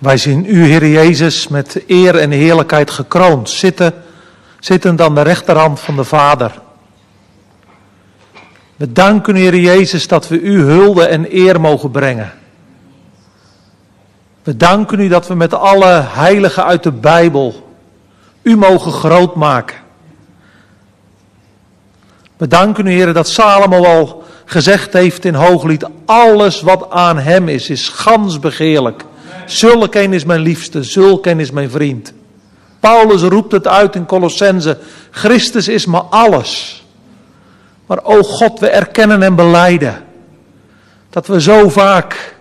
Wij zien u, Heer Jezus, met eer en heerlijkheid gekroond, zitten, zittend aan de rechterhand van de Vader. We danken Heer Jezus, dat we u hulde en eer mogen brengen. We danken u dat we met alle heiligen uit de Bijbel u mogen groot maken. We danken u, Heer, dat Salomo al gezegd heeft in Hooglied, alles wat aan hem is, is gans begeerlijk. Zulk een is mijn liefste, zulk een is mijn vriend. Paulus roept het uit in Colossense, Christus is me alles. Maar o God, we erkennen en beleiden dat we zo vaak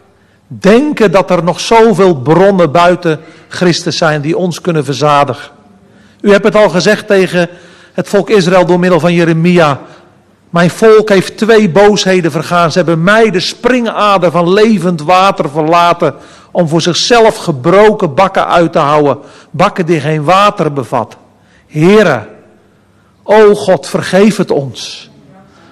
denken dat er nog zoveel bronnen buiten Christus zijn die ons kunnen verzadigen. U hebt het al gezegd tegen het volk Israël door middel van Jeremia. Mijn volk heeft twee boosheden vergaan. Ze hebben mij de springader van levend water verlaten om voor zichzelf gebroken bakken uit te houden. Bakken die geen water bevat. Heren, o God, vergeef het ons.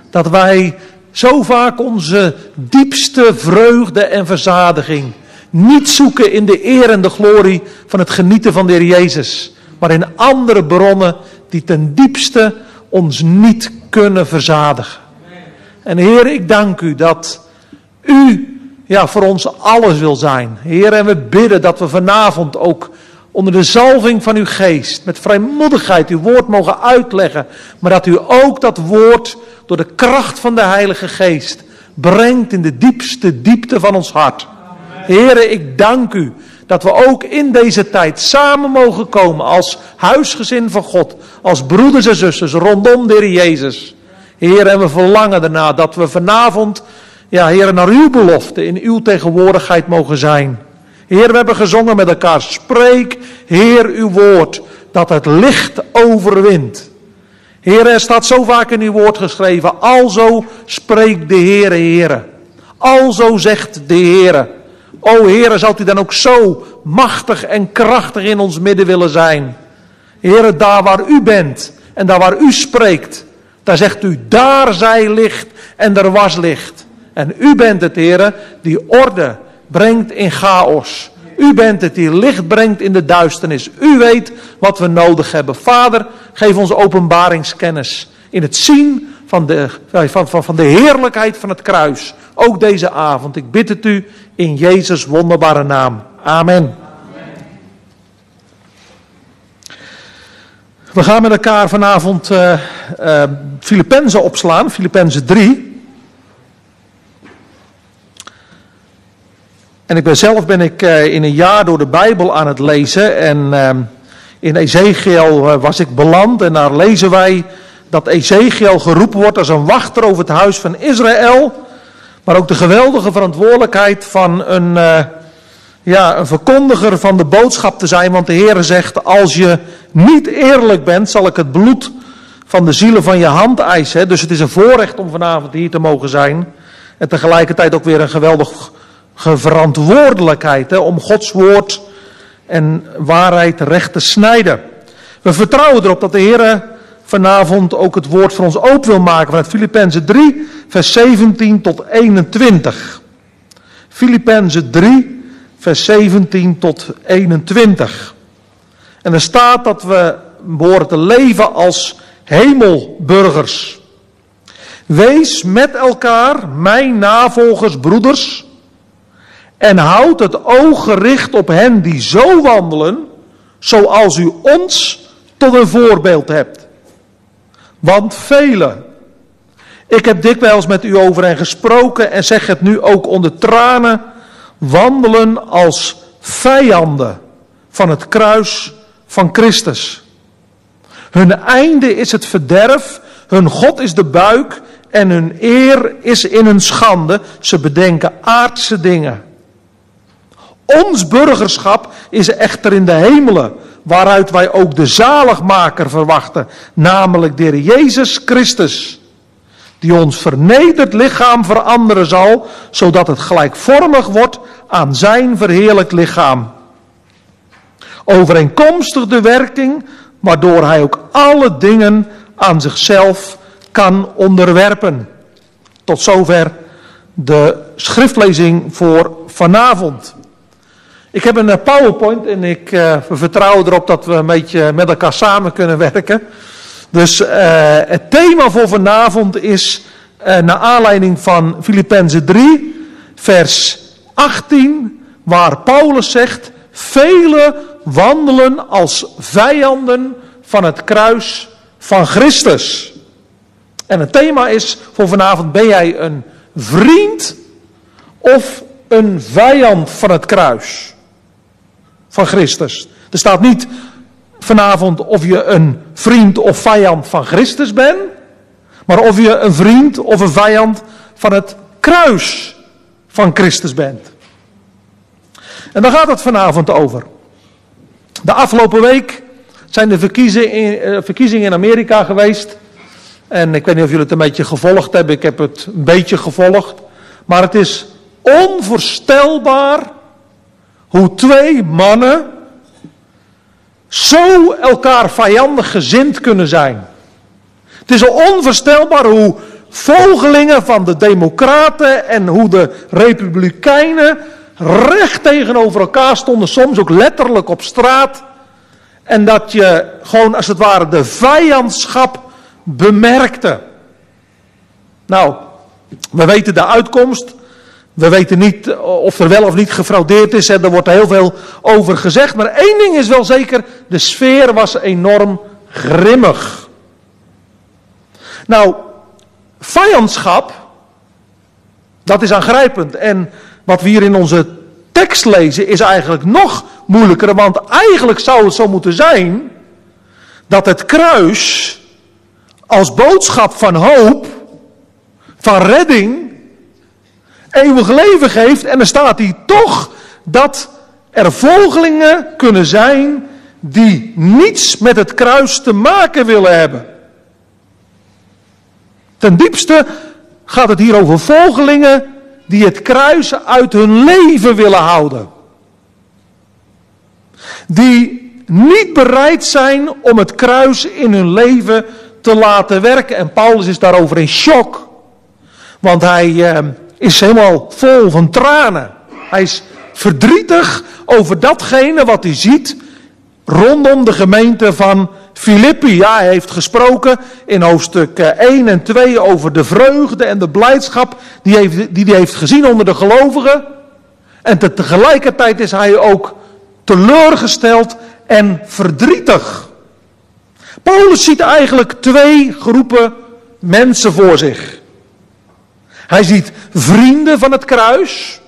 Dat wij zo vaak onze diepste vreugde en verzadiging niet zoeken in de eer en de glorie van het genieten van de Heer Jezus, maar in andere bronnen die ten diepste ons niet kunnen verzadigen. En Heer, ik dank u dat u ja, voor ons alles wil zijn. Heer, en we bidden dat we vanavond ook onder de zalving van uw geest, met vrijmoedigheid uw woord mogen uitleggen, maar dat u ook dat woord door de kracht van de Heilige Geest brengt in de diepste diepte van ons hart. Heren, ik dank u dat we ook in deze tijd samen mogen komen als huisgezin van God, als broeders en zusters rondom de Heer Jezus. Heer, en we verlangen erna dat we vanavond, ja, Heer, naar uw belofte in uw tegenwoordigheid mogen zijn. Heer, we hebben gezongen met elkaar, spreek, Heer, uw woord, dat het licht overwint. Heer, er staat zo vaak in uw woord geschreven, alzo spreekt de Heere, Heere. Alzo zegt de Heere. O Heere, zal u dan ook zo machtig en krachtig in ons midden willen zijn. Heere, daar waar u bent en daar waar u spreekt, daar zegt u, daar zij licht en er was licht. En u bent het, Heere, die orde brengt in chaos. U bent het die licht brengt in de duisternis. U weet wat we nodig hebben. Vader, geef ons openbaringskennis in het zien van de, van, van, van de heerlijkheid van het kruis. Ook deze avond. Ik bid het u in Jezus' wonderbare naam. Amen. We gaan met elkaar vanavond uh, Filippenzen opslaan, Filippenzen 3. En ik ben zelf ben ik uh, in een jaar door de Bijbel aan het lezen en in Ezekiel was ik beland en daar lezen wij dat Ezekiel geroepen wordt als een wachter over het huis van Israël. Maar ook de geweldige verantwoordelijkheid van een, uh, ja, een verkondiger van de boodschap te zijn. Want de Heer zegt, als je niet eerlijk bent, zal ik het bloed van de zielen van je hand eisen. Dus het is een voorrecht om vanavond hier te mogen zijn. En tegelijkertijd ook weer een geweldige verantwoordelijkheid hè, om Gods woord en waarheid recht te snijden. We vertrouwen erop dat de Heer vanavond ook het woord voor ons open wil maken vanuit Filippenzen 3, vers 17 tot 21. Filippenzen 3, vers 17 tot 21. En er staat dat we behoren te leven als hemelburgers. Wees met elkaar, mijn navolgers, broeders, en houd het oog gericht op hen die zo wandelen, zoals u ons tot een voorbeeld hebt. Want velen, ik heb dikwijls met u over hen gesproken en zeg het nu ook onder tranen, wandelen als vijanden van het kruis van Christus. Hun einde is het verderf, hun God is de buik en hun eer is in hun schande. Ze bedenken aardse dingen. Ons burgerschap is echter in de hemelen, waaruit wij ook de zaligmaker verwachten, namelijk de Heer Jezus Christus, die ons vernederd lichaam veranderen zal, zodat het gelijkvormig wordt aan zijn verheerlijk lichaam. Overeenkomstig de werking waardoor hij ook alle dingen aan zichzelf kan onderwerpen. Tot zover de schriftlezing voor vanavond. Ik heb een PowerPoint en ik uh, vertrouw erop dat we een beetje met elkaar samen kunnen werken. Dus uh, het thema voor vanavond is, uh, naar aanleiding van Filippenzen 3, vers 18, waar Paulus zegt: Velen wandelen als vijanden van het kruis van Christus. En het thema is voor vanavond: Ben jij een vriend of een vijand van het kruis van Christus? Er staat niet vanavond of je een vriend of vijand van Christus bent, maar of je een vriend of een vijand van het kruis van Christus bent. En daar gaat het vanavond over. De afgelopen week zijn de verkiezingen in, eh, verkiezingen in Amerika geweest. En ik weet niet of jullie het een beetje gevolgd hebben. Ik heb het een beetje gevolgd. Maar het is onvoorstelbaar hoe twee mannen zo elkaar vijandig gezind kunnen zijn. Het is onvoorstelbaar hoe volgelingen van de Democraten en hoe de Republikeinen recht tegenover elkaar stonden, soms ook letterlijk op straat. En dat je gewoon als het ware de vijandschap bemerkte. Nou, we weten de uitkomst. We weten niet of er wel of niet gefraudeerd is. En er wordt heel veel over gezegd. Maar één ding is wel zeker: de sfeer was enorm grimmig. Nou, vijandschap, dat is aangrijpend. En wat we hier in onze tekst lezen is eigenlijk nog moeilijker. Want eigenlijk zou het zo moeten zijn dat het kruis als boodschap van hoop, van redding, eeuwig leven geeft. En dan staat hij toch dat er volgelingen kunnen zijn die niets met het kruis te maken willen hebben. Ten diepste gaat het hier over volgelingen die het kruis uit hun leven willen houden. Die niet bereid zijn om het kruis in hun leven te laten werken. En Paulus is daarover in shock. Want hij eh, is helemaal vol van tranen. Hij is verdrietig over datgene wat hij ziet rondom de gemeente van Filippi. Ja, hij heeft gesproken in hoofdstuk 1 en 2 over de vreugde en de blijdschap die, heeft, die hij heeft gezien onder de gelovigen. En tegelijkertijd is hij ook teleurgesteld en verdrietig. Paulus ziet eigenlijk twee groepen mensen voor zich. Hij ziet vrienden van het kruis,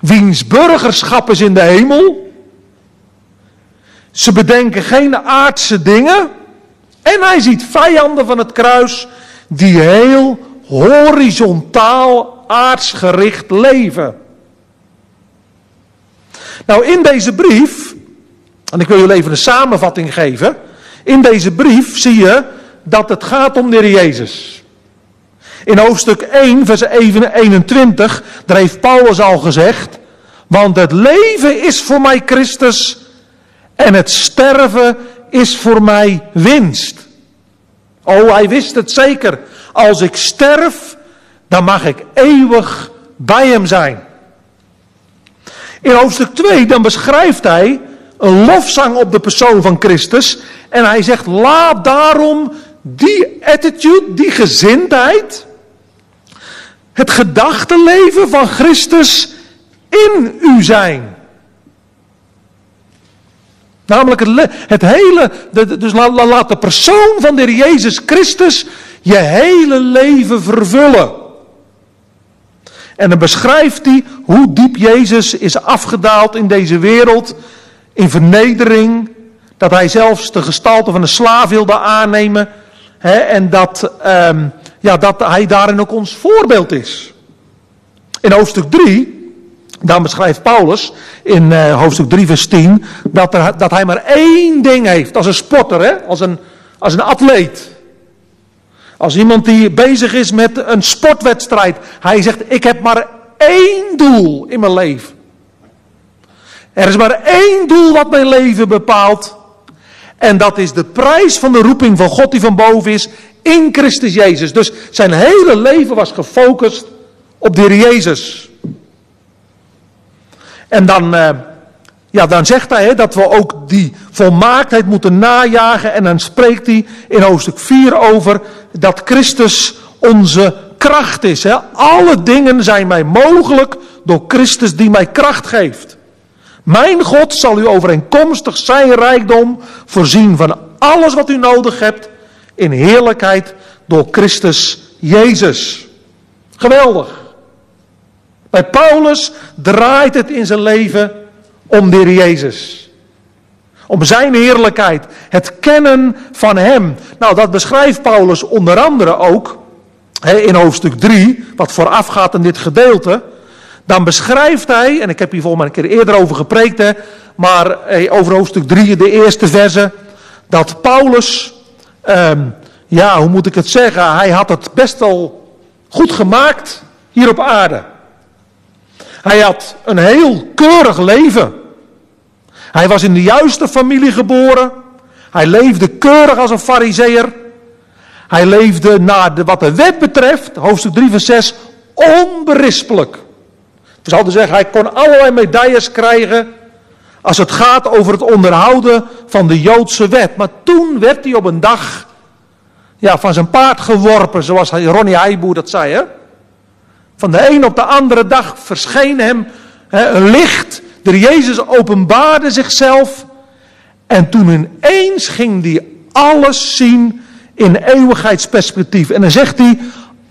wiens burgerschap is in de hemel. Ze bedenken geen aardse dingen. En hij ziet vijanden van het kruis die heel horizontaal aardsgericht leven. Nou, in deze brief, en ik wil jullie even een samenvatting geven. In deze brief zie je dat het gaat om de Heer Jezus. In hoofdstuk 1, vers 21, daar heeft Paulus al gezegd, want het leven is voor mij Christus en het sterven is voor mij winst. Oh, hij wist het zeker. Als ik sterf, dan mag ik eeuwig bij hem zijn. In hoofdstuk 2, dan beschrijft hij een lofzang op de persoon van Christus. En hij zegt, laat daarom die attitude, die gezindheid, het gedachtenleven van Christus in u zijn. Namelijk het, hele, dus laat de persoon van de Heer Jezus Christus je hele leven vervullen. En dan beschrijft hij hoe diep Jezus is afgedaald in deze wereld in vernedering. Dat hij zelfs de gestalte van een slaaf wilde aannemen. Hè, en dat, um, ja, dat hij daarin ook ons voorbeeld is. In hoofdstuk 3, dan beschrijft Paulus in uh, hoofdstuk 3 vers 10, dat, er, dat hij maar één ding heeft als een sporter, hè, als, een, als een atleet. Als iemand die bezig is met een sportwedstrijd. Hij zegt, ik heb maar één doel in mijn leven. Er is maar één doel wat mijn leven bepaalt. En dat is de prijs van de roeping van God die van boven is in Christus Jezus. Dus zijn hele leven was gefocust op de Jezus. En dan uh, ja, dan zegt hij hè, dat we ook die volmaaktheid moeten najagen. En dan spreekt hij in hoofdstuk 4 over dat Christus onze kracht is. Hè. Alle dingen zijn mij mogelijk door Christus die mij kracht geeft. Mijn God zal u overeenkomstig zijn rijkdom voorzien van alles wat u nodig hebt in heerlijkheid door Christus Jezus. Geweldig. Bij Paulus draait het in zijn leven om de Jezus. Om zijn heerlijkheid. Het kennen van Hem. Nou, dat beschrijft Paulus onder andere ook in hoofdstuk 3, wat voorafgaat in dit gedeelte. Dan beschrijft hij, en ik heb hier volgens mij een keer eerder over gepreekt, hè, maar over hoofdstuk 3, de eerste verse, dat Paulus, ehm, ja, hoe moet ik het zeggen, hij had het best wel goed gemaakt hier op aarde. Hij had een heel keurig leven. Hij was in de juiste familie geboren. Hij leefde keurig als een fariseer. Hij leefde naar wat de wet betreft, hoofdstuk 3 vers 6, onberispelijk. We zouden zeggen, hij kon allerlei medailles krijgen als het gaat over het onderhouden van de Joodse wet. Maar toen werd hij op een dag ja, van zijn paard geworpen, zoals Ronnie Heiboer dat zei. Hè? Van de een op de andere dag verscheen hem hè, een licht. De Jezus openbaarde zichzelf. En toen ineens ging hij alles zien in eeuwigheidsperspectief. En dan zegt hij,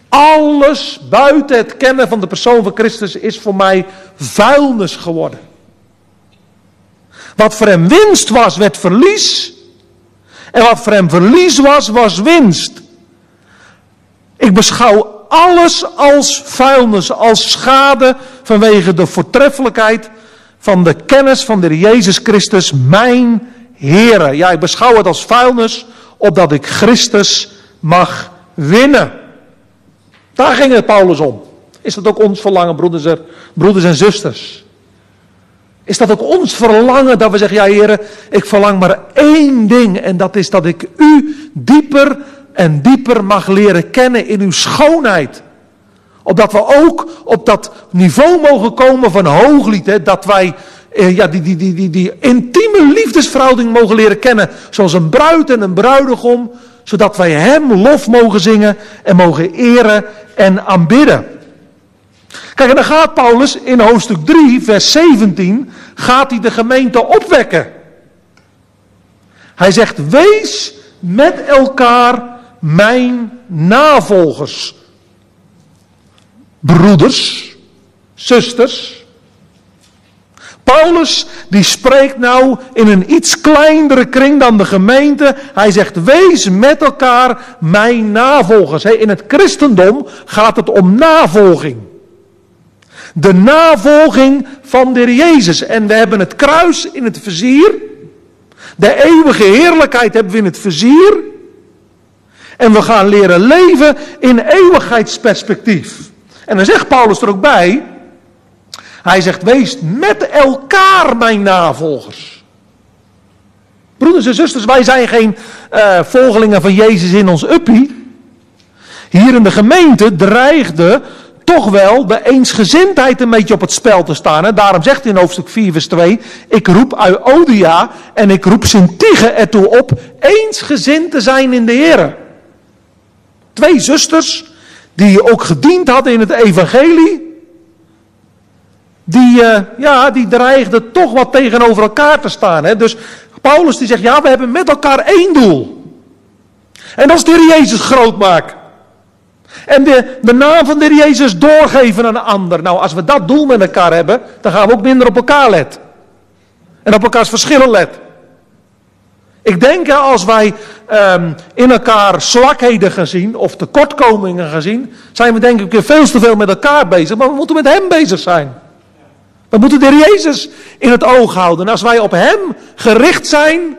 alles buiten het kennen van de persoon van Christus is voor mij vuilnis geworden. Wat voor hem winst was, werd verlies. En wat voor hem verlies was, was winst. Ik beschouw alles als vuilnis, als schade vanwege de voortreffelijkheid van de kennis van de Jezus Christus, mijn Heere. Ja, ik beschouw het als vuilnis, opdat ik Christus mag winnen. Daar ging het Paulus om. Is dat ook ons verlangen, broeders en, broeders en zusters? Is dat ook ons verlangen dat we zeggen, ja heren, ik verlang maar één ding en dat is dat ik u dieper en dieper mag leren kennen in uw schoonheid. Opdat we ook op dat niveau mogen komen van hooglied, hè, dat wij eh, ja, die, die, die, die, die intieme liefdesverhouding mogen leren kennen, zoals een bruid en een bruidegom, zodat wij Hem lof mogen zingen en mogen eren en aanbidden. Kijk, en dan gaat Paulus in hoofdstuk 3, vers 17, gaat hij de gemeente opwekken. Hij zegt, wees met elkaar mijn navolgers. Broeders, zusters. Paulus die spreekt nou in een iets kleinere kring dan de gemeente. Hij zegt, wees met elkaar mijn navolgers. In het christendom gaat het om navolging. De navolging van de Jezus. En we hebben het kruis in het vizier. De eeuwige heerlijkheid hebben we in het vizier. En we gaan leren leven in eeuwigheidsperspectief. En dan zegt Paulus er ook bij. Hij zegt, wees met elkaar mijn navolgers. Broeders en zusters, wij zijn geen uh, volgelingen van Jezus in ons uppie. Hier in de gemeente dreigde toch wel de eensgezindheid een beetje op het spel te staan. En daarom zegt hij in hoofdstuk 4 vers 2, ik roep Euodia en ik roep Sintige ertoe op eensgezind te zijn in de Heer. Twee zusters die ook gediend hadden in het evangelie. Die, uh, ja, die dreigden toch wat tegenover elkaar te staan. Hè? Dus Paulus die zegt, ja, we hebben met elkaar één doel. En dat is de Jezus groot maken. En de, de naam van de Jezus doorgeven aan een ander. Nou, als we dat doel met elkaar hebben, dan gaan we ook minder op elkaar letten. En op elkaars verschillen letten. Ik denk als wij um, in elkaar zwakheden gaan zien of tekortkomingen gaan zien, zijn we denk ik veel te veel met elkaar bezig, maar we moeten met Hem bezig zijn. We moeten de Jezus in het oog houden. En als wij op Hem gericht zijn,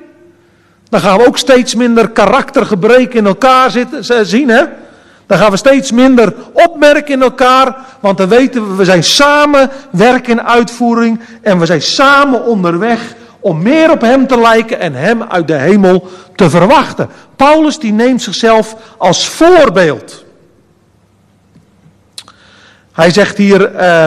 dan gaan we ook steeds minder karaktergebreken in elkaar zitten, zien. Hè? Dan gaan we steeds minder opmerken in elkaar, want dan weten we, we zijn samen werk in uitvoering en we zijn samen onderweg om meer op hem te lijken en hem uit de hemel te verwachten. Paulus die neemt zichzelf als voorbeeld. Hij zegt hier, uh,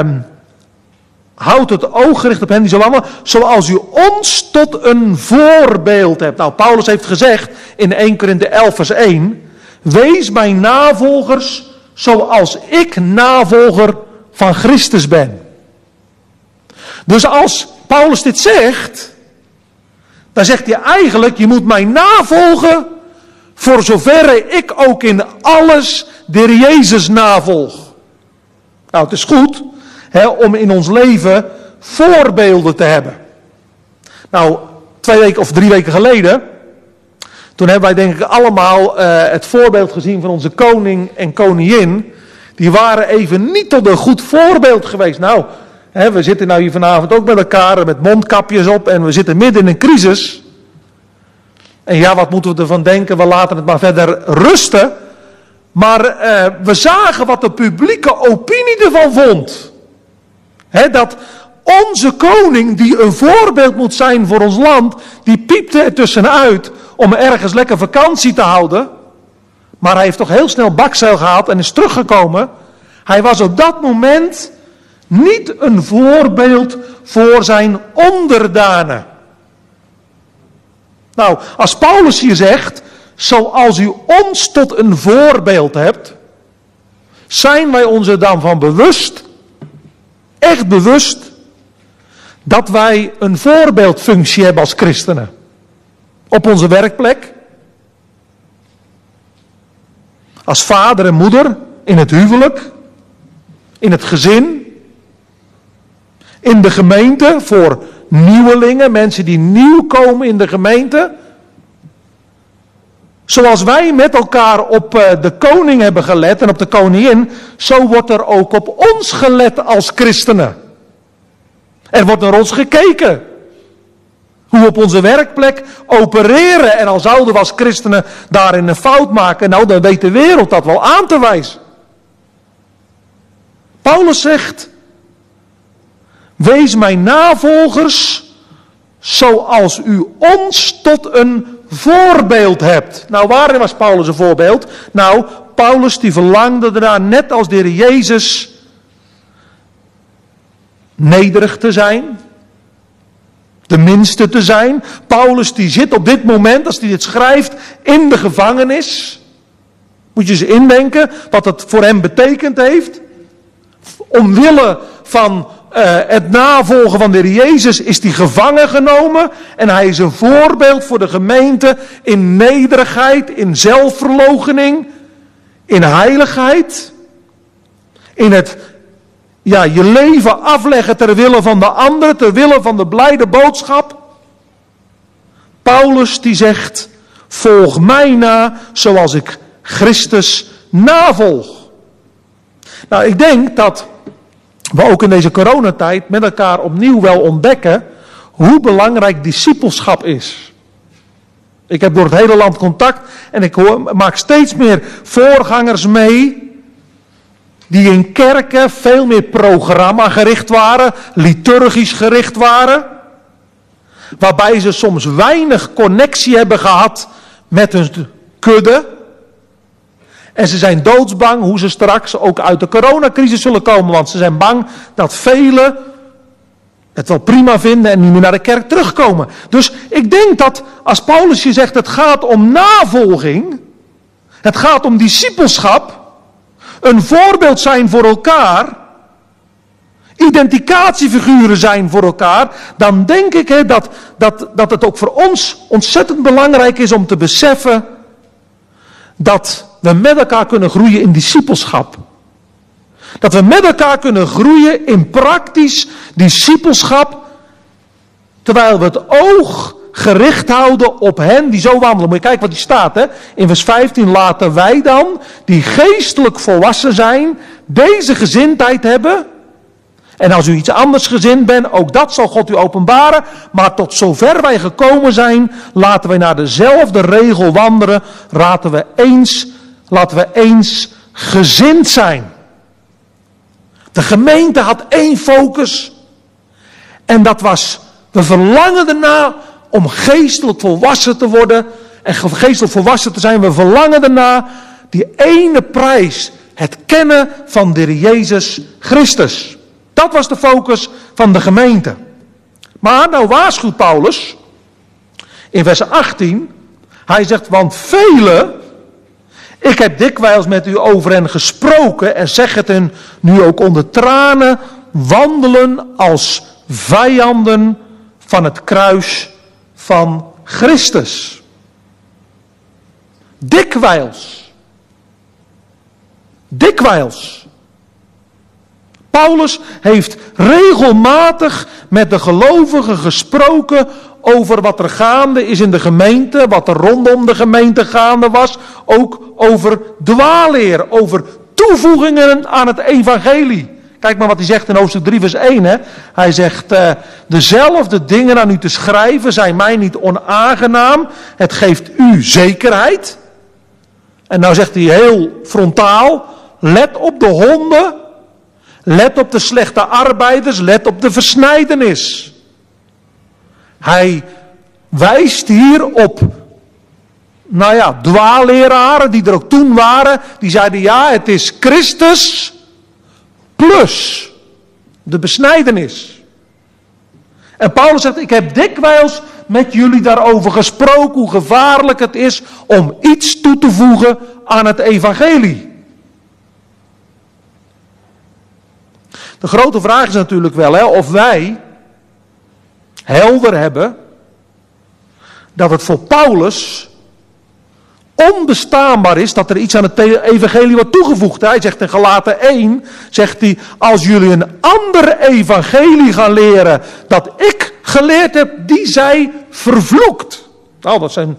Houd het oog gericht op hen die zo wandelen, zoals u ons tot een voorbeeld hebt. Nou, Paulus heeft gezegd in 1 Korinthe 11 vers 1, wees mijn navolgers zoals ik navolger van Christus ben. Dus als Paulus dit zegt, dan zegt hij eigenlijk, je moet mij navolgen voor zoverre ik ook in alles de Jezus navolg. Nou, het is goed om in ons leven voorbeelden te hebben. Nou, twee weken of drie weken geleden, toen hebben wij denk ik allemaal uh, het voorbeeld gezien van onze koning en koningin. Die waren even niet tot een goed voorbeeld geweest. Nou, hè, we zitten nou hier vanavond ook met elkaar met mondkapjes op en we zitten midden in een crisis. En ja, wat moeten we ervan denken? We laten het maar verder rusten. Maar uh, we zagen wat de publieke opinie ervan vond. Dat onze koning, die een voorbeeld moet zijn voor ons land, die piepte er tussenuit om ergens lekker vakantie te houden. Maar hij heeft toch heel snel bakzeil gehaald en is teruggekomen. Hij was op dat moment niet een voorbeeld voor zijn onderdanen. Nou, als Paulus hier zegt, zoals u ons tot een voorbeeld hebt, zijn wij ons er dan van bewust, echt bewust, dat wij een voorbeeldfunctie hebben als christenen. Op onze werkplek, als vader en moeder, in het huwelijk, in het gezin, in de gemeente voor nieuwelingen, mensen die nieuw komen in de gemeente. Zoals wij met elkaar op eh, de koning hebben gelet en op de koningin, zo wordt er ook op ons gelet als christenen. Er wordt naar ons gekeken. Hoe we op onze werkplek opereren. En al zouden we als christenen daarin een fout maken, nou dan weet de wereld dat wel aan te wijzen. Paulus zegt, wees mijn navolgers zoals u ons tot een voorbeeld hebt. Nou, waarin was Paulus een voorbeeld? Nou, Paulus die verlangde ernaar, net als de Heer Jezus, nederig te zijn. De minste te zijn. Paulus die zit op dit moment, als hij dit schrijft, in de gevangenis. Moet je eens indenken wat het voor hem betekend heeft. Omwille van uh, het navolgen van de Heer Jezus is hij gevangen genomen. En hij is een voorbeeld voor de gemeente in nederigheid, in zelfverloochening, in heiligheid. In het ja, je leven afleggen ter wille van de anderen, ter wille van de blijde boodschap. Paulus die zegt, volg mij na zoals ik Christus navolg. Nou, ik denk dat we ook in deze coronatijd met elkaar opnieuw wel ontdekken hoe belangrijk discipelschap is. Ik heb door het hele land contact en ik hoor, maak steeds meer voorgangers mee die in kerken veel meer programma gericht waren, liturgisch gericht waren, waarbij ze soms weinig connectie hebben gehad met hun kudde, en ze zijn doodsbang hoe ze straks ook uit de coronacrisis zullen komen. Want ze zijn bang dat velen het wel prima vinden en niet meer naar de kerk terugkomen. Dus ik denk dat als Paulus je zegt het gaat om navolging. Het gaat om discipelschap. Een voorbeeld zijn voor elkaar. Identificatiefiguren zijn voor elkaar. Dan denk ik hè, dat, dat, dat het ook voor ons ontzettend belangrijk is om te beseffen. Dat we met elkaar kunnen groeien in discipelschap. Dat we met elkaar kunnen groeien in praktisch discipelschap. Terwijl we het oog gericht houden op hen die zo wandelen. Moet je kijken wat die staat. Hè? In vers 15 laten wij dan, die geestelijk volwassen zijn, deze gezindheid hebben. En als u iets anders gezind bent, ook dat zal God u openbaren. Maar tot zover wij gekomen zijn, laten wij naar dezelfde regel wandelen. Laten we eens Laten we eens gezind zijn. De gemeente had één focus. En dat was, we verlangen erna om geestelijk volwassen te worden. En geestelijk volwassen te zijn. We verlangen erna die ene prijs. Het kennen van de Jezus Christus. Dat was de focus van de gemeente. Maar nou waarschuwt Paulus in vers 18. Hij zegt, want velen, ik heb dikwijls met u over hen gesproken en zeg het hen nu ook onder tranen, wandelen als vijanden van het kruis van Christus. Dikwijls. Dikwijls. Paulus heeft regelmatig met de gelovigen gesproken over wat er gaande is in de gemeente, wat er rondom de gemeente gaande was, ook over dwaalleer, over toevoegingen aan het evangelie. Kijk maar wat hij zegt in hoofdstuk 3 vers 1. Hè. Hij zegt, uh, dezelfde dingen aan u te schrijven zijn mij niet onaangenaam. Het geeft u zekerheid. En nou zegt hij heel frontaal, let op de honden, let op de slechte arbeiders, let op de versnijdenis. Hij wijst hier op, nou ja, dwaalleraren die er ook toen waren, die zeiden ja, het is Christus plus de besnijdenis. En Paulus zegt, ik heb dikwijls met jullie daarover gesproken hoe gevaarlijk het is om iets toe te voegen aan het evangelie. De grote vraag is natuurlijk wel hè, of wij helder hebben dat het voor Paulus onbestaanbaar is dat er iets aan het evangelie wordt toegevoegd. Hij zegt in Galaten 1, zegt hij, als jullie een ander evangelie gaan leren dat ik geleerd heb, die zij vervloekt. Nou, dat zijn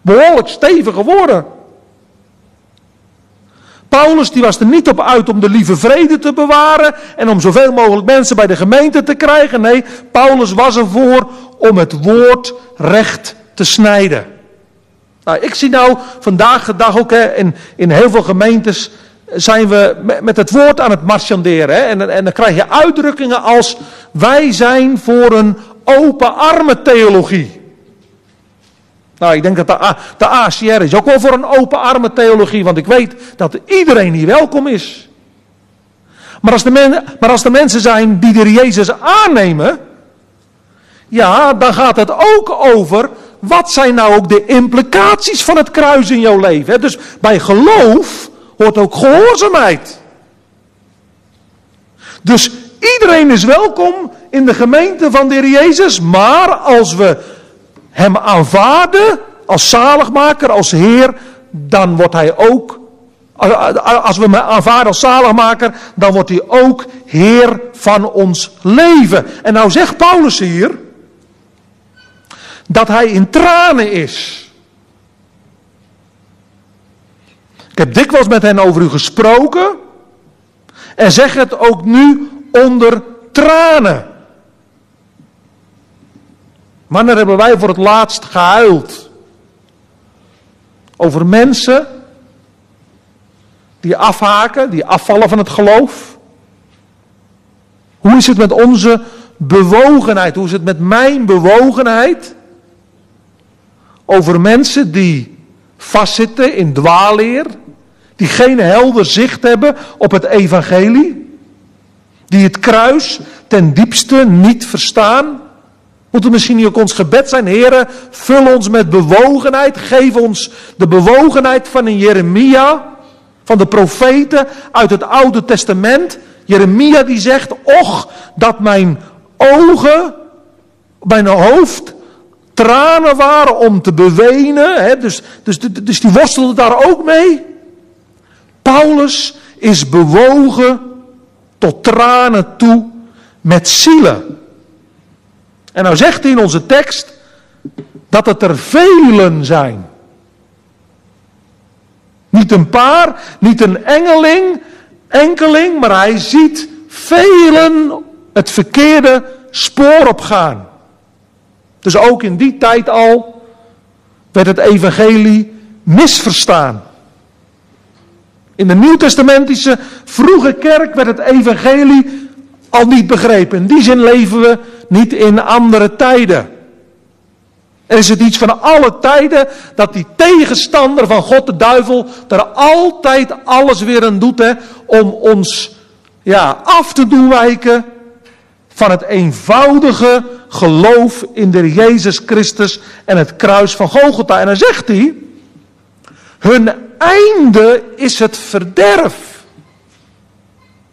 behoorlijk stevige woorden. Paulus die was er niet op uit om de lieve vrede te bewaren en om zoveel mogelijk mensen bij de gemeente te krijgen. Nee, Paulus was ervoor om het woord recht te snijden. Nou, ik zie nou vandaag de dag ook hè, in, in heel veel gemeentes zijn we met het woord aan het marchanderen. Hè? En, en dan krijg je uitdrukkingen als wij zijn voor een open armen theologie. Nou, ik denk dat de, de ACR is ook wel voor een open armen theologie, want ik weet dat iedereen hier welkom is. Maar als, de maar als de mensen zijn die de Jezus aannemen, ja, dan gaat het ook over wat zijn nou ook de implicaties van het kruis in jouw leven. Dus bij geloof hoort ook gehoorzaamheid. Dus iedereen is welkom in de gemeente van de Heer Jezus, maar als we Hem aanvaarden als zaligmaker, als Heer, dan wordt Hij ook, als we Hem aanvaarden als zaligmaker, dan wordt Hij ook Heer van ons leven. En nou zegt Paulus hier, dat hij in tranen is. Ik heb dikwijls met hen over u gesproken en zeg het ook nu onder tranen. Wanneer hebben wij voor het laatst gehuild? Over mensen die afhaken, die afvallen van het geloof? Hoe is het met onze bewogenheid? Hoe is het met mijn bewogenheid? over mensen die vastzitten in dwaalleer, die geen helder zicht hebben op het evangelie, die het kruis ten diepste niet verstaan. Moet het misschien niet ook ons gebed zijn, heren, vul ons met bewogenheid, geef ons de bewogenheid van een Jeremia, van de profeten uit het Oude Testament. Jeremia die zegt, och, dat mijn ogen, mijn hoofd tranen waren om te bewenen. Hè, dus, dus, dus die worstelde daar ook mee. Paulus is bewogen tot tranen toe met zielen. En nou zegt hij in onze tekst dat het er velen zijn. Niet een paar, niet een engeling, enkeling, maar hij ziet velen het verkeerde spoor opgaan. Dus ook in die tijd al werd het evangelie misverstaan. In de Nieuwtestamentische vroege kerk werd het evangelie al niet begrepen. In die zin leven we niet in andere tijden. Er is het iets van alle tijden dat die tegenstander van God, de duivel, er altijd alles weer aan doet hè, om ons ja, af te doen wijken van het eenvoudige geloof in de Jezus Christus en het kruis van Golgotha. En dan zegt hij, hun einde is het verderf.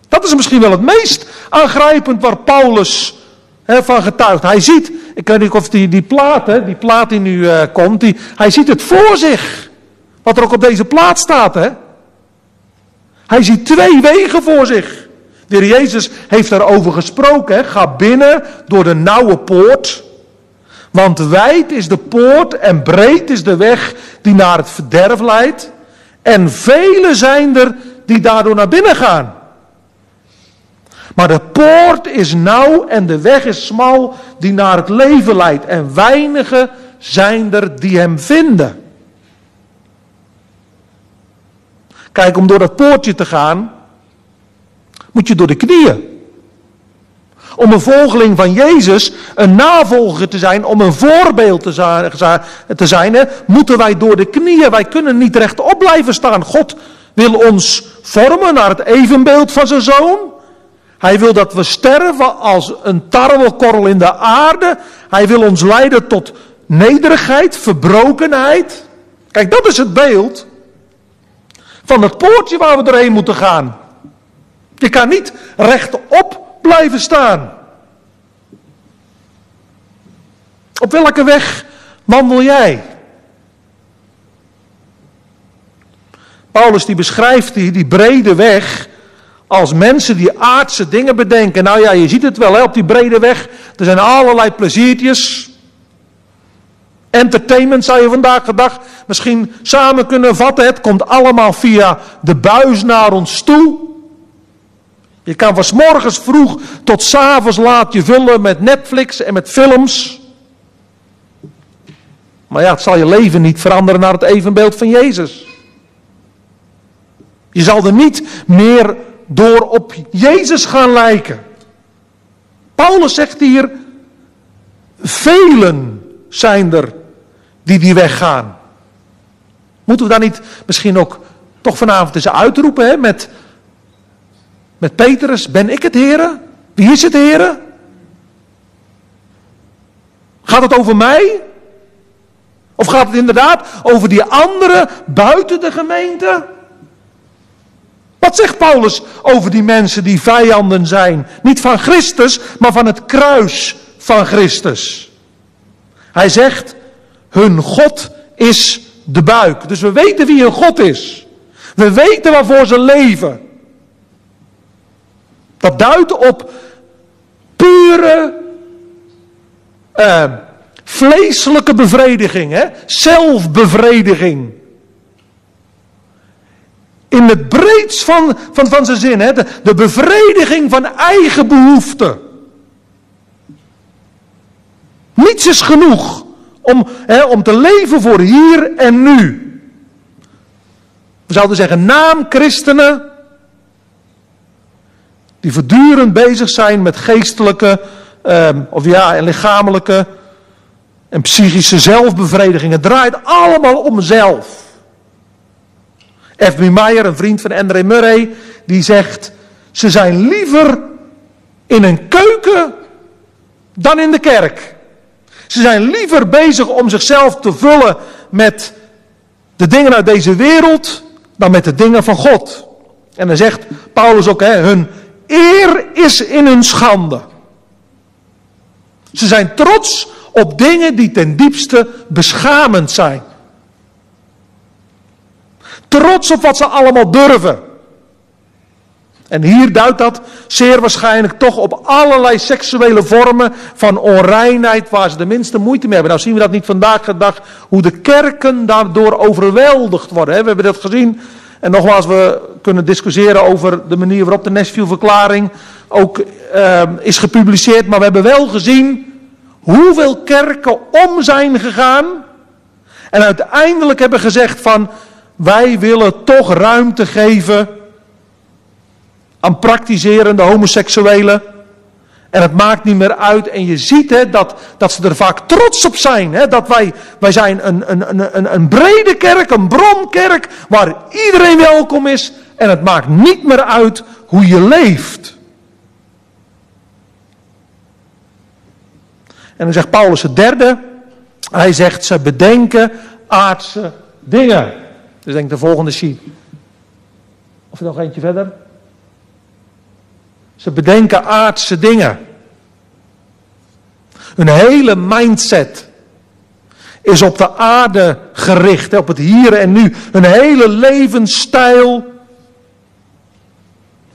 Dat is misschien wel het meest aangrijpend waar Paulus van getuigt. Hij ziet, ik weet niet of die, die plaat, die plaat die nu uh, komt, die, hij ziet het voor zich. Wat er ook op deze plaat staat. Hij ziet twee wegen voor zich. De heer Jezus heeft daarover gesproken. Hè. Ga binnen door de nauwe poort. Want wijd is de poort en breed is de weg die naar het verderf leidt. En vele zijn er die daardoor naar binnen gaan. Maar de poort is nauw en de weg is smal die naar het leven leidt. En weinigen zijn er die hem vinden. Kijk, om door dat poortje te gaan, moet je door de knieën. Om een volgeling van Jezus, een navolger te zijn, om een voorbeeld te zijn, moeten wij door de knieën. Wij kunnen niet rechtop blijven staan. God wil ons vormen naar het evenbeeld van zijn zoon. Hij wil dat we sterven als een tarwekorrel in de aarde. Hij wil ons leiden tot nederigheid, verbrokenheid. Kijk, dat is het beeld van het poortje waar we doorheen moeten gaan. Je kan niet rechtop blijven staan. Op welke weg wandel jij? Paulus die beschrijft die, die brede weg als mensen die aardse dingen bedenken. Nou ja, je ziet het wel hè, op die brede weg. Er zijn allerlei pleziertjes. Entertainment zou je vandaag de dag misschien samen kunnen vatten. Het komt allemaal via de buis naar ons toe. Je kan van morgens vroeg tot s avonds laat je vullen met Netflix en met films. Maar ja, het zal je leven niet veranderen naar het evenbeeld van Jezus. Je zal er niet meer door op Jezus gaan lijken. Paulus zegt hier, velen zijn er die die weg gaan. Moeten we daar niet misschien ook toch vanavond eens uitroepen hè, met met Petrus, ben ik het heren? Wie is het heren? Gaat het over mij? Of gaat het inderdaad over die anderen buiten de gemeente? Wat zegt Paulus over die mensen die vijanden zijn? Niet van Christus, maar van het kruis van Christus. Hij zegt, hun God is de buik. Dus we weten wie hun God is. We weten waarvoor ze leven. Dat duidt op pure uh, vleeselijke bevrediging, hè? zelfbevrediging. In het breedst van, van, van zijn zin, hè? De, bevrediging van eigen behoeften. Niets is genoeg om, hè, om te leven voor hier en nu. We zouden zeggen, naam christenen die voortdurend bezig zijn met geestelijke, ehm, of ja, en lichamelijke en psychische zelfbevrediging. Het draait allemaal om zelf. F.B. Meyer, een vriend van André Murray, die zegt: ze zijn liever in een keuken dan in de kerk. Ze zijn liever bezig om zichzelf te vullen met de dingen uit deze wereld dan met de dingen van God. En dan zegt Paulus ook, hè, hun Eer is in hun schande. Ze zijn trots op dingen die ten diepste beschamend zijn. Trots op wat ze allemaal durven. En hier duidt dat zeer waarschijnlijk toch op allerlei seksuele vormen van onreinheid waar ze de minste moeite mee hebben. Nou zien we dat niet vandaag de dag, hoe de kerken daardoor overweldigd worden. We hebben dat gezien en nogmaals, we kunnen discussiëren over de manier waarop de Nashville-verklaring ook uh, is gepubliceerd. Maar we hebben wel gezien hoeveel kerken om zijn gegaan. En uiteindelijk hebben gezegd van, wij willen toch ruimte geven aan praktiserende homoseksuelen. En het maakt niet meer uit. En je ziet hè, dat, dat ze er vaak trots op zijn. Hè, dat wij, wij zijn een, een, een, een brede kerk, een bronkerk, waar iedereen welkom is. En het maakt niet meer uit hoe je leeft. En dan zegt Paulus het derde. Hij zegt ze bedenken aardse dingen. Dus denk de volgende sheet. Of nog eentje verder. Ze bedenken aardse dingen. Hun hele mindset is op de aarde gericht, op het hier en nu. Hun hele levensstijl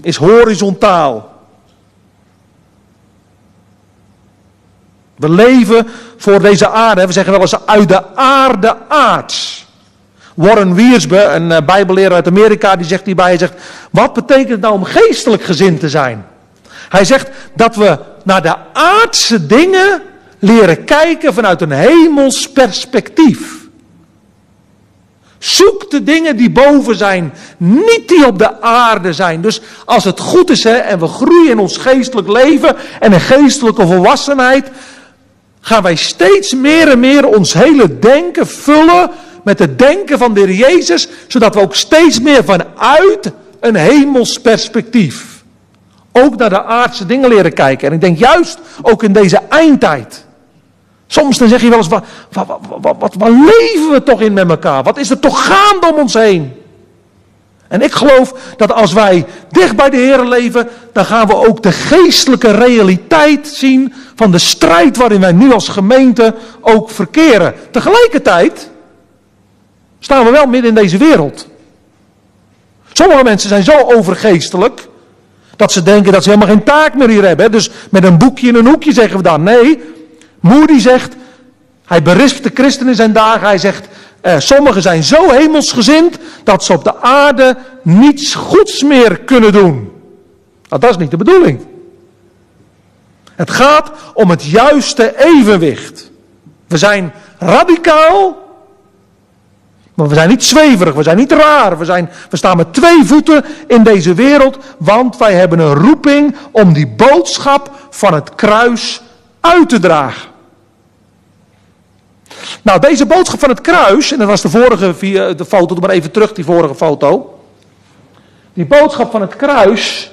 is horizontaal. We leven voor deze aarde. We zeggen wel eens uit de aarde aards. Warren Wiersbe, een eh, bijbelleraar uit Amerika, die zegt hierbij, hij zegt, wat betekent het nou om geestelijk gezind te zijn? Hij zegt dat we naar de aardse dingen leren kijken vanuit een hemels perspectief. Zoek de dingen die boven zijn, niet die op de aarde zijn. Dus als het goed is hè, en we groeien in ons geestelijk leven en in geestelijke volwassenheid, gaan wij steeds meer en meer ons hele denken vullen met het denken van de Heer Jezus, zodat we ook steeds meer vanuit een hemels perspectief ook naar de aardse dingen leren kijken. En ik denk juist ook in deze eindtijd. Soms dan zeg je wel eens, wat, wat, wat, wat, wat leven we toch in met elkaar? Wat is er toch gaande om ons heen? En ik geloof dat als wij dicht bij de Heer leven, dan gaan we ook de geestelijke realiteit zien van de strijd waarin wij nu als gemeente ook verkeren. Tegelijkertijd staan we wel midden in deze wereld. Sommige mensen zijn zo overgeestelijk dat ze denken dat ze helemaal geen taak meer hier hebben. Dus met een boekje in een hoekje zeggen we dan. Nee, Moody zegt, hij berispt de christenen zijn dagen. Hij zegt, eh, sommigen zijn zo hemelsgezind dat ze op de aarde niets goeds meer kunnen doen. Nou, dat is niet de bedoeling. Het gaat om het juiste evenwicht. We zijn radicaal, we zijn niet zweverig, we zijn niet raar. We, zijn, we staan met twee voeten in deze wereld, want wij hebben een roeping om die boodschap van het kruis uit te dragen. Nou, deze boodschap van het kruis, en dat was de vorige de foto, doe maar even terug die vorige foto. Die boodschap van het kruis,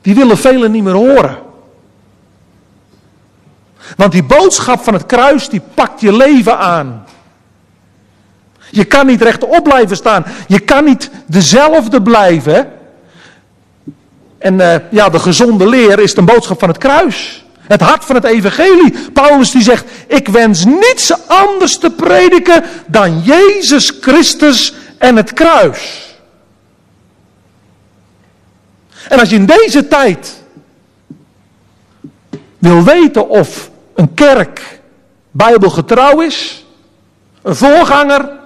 die willen velen niet meer horen. Want die boodschap van het kruis, die pakt je leven aan. Je kan niet rechtop blijven staan. Je kan niet dezelfde blijven. En uh, ja, de gezonde leer is de boodschap van het kruis. Het hart van het evangelie. Paulus die zegt, ik wens niets anders te prediken dan Jezus Christus en het kruis. En als je in deze tijd wil weten of een kerk bijbelgetrouw is, een voorganger,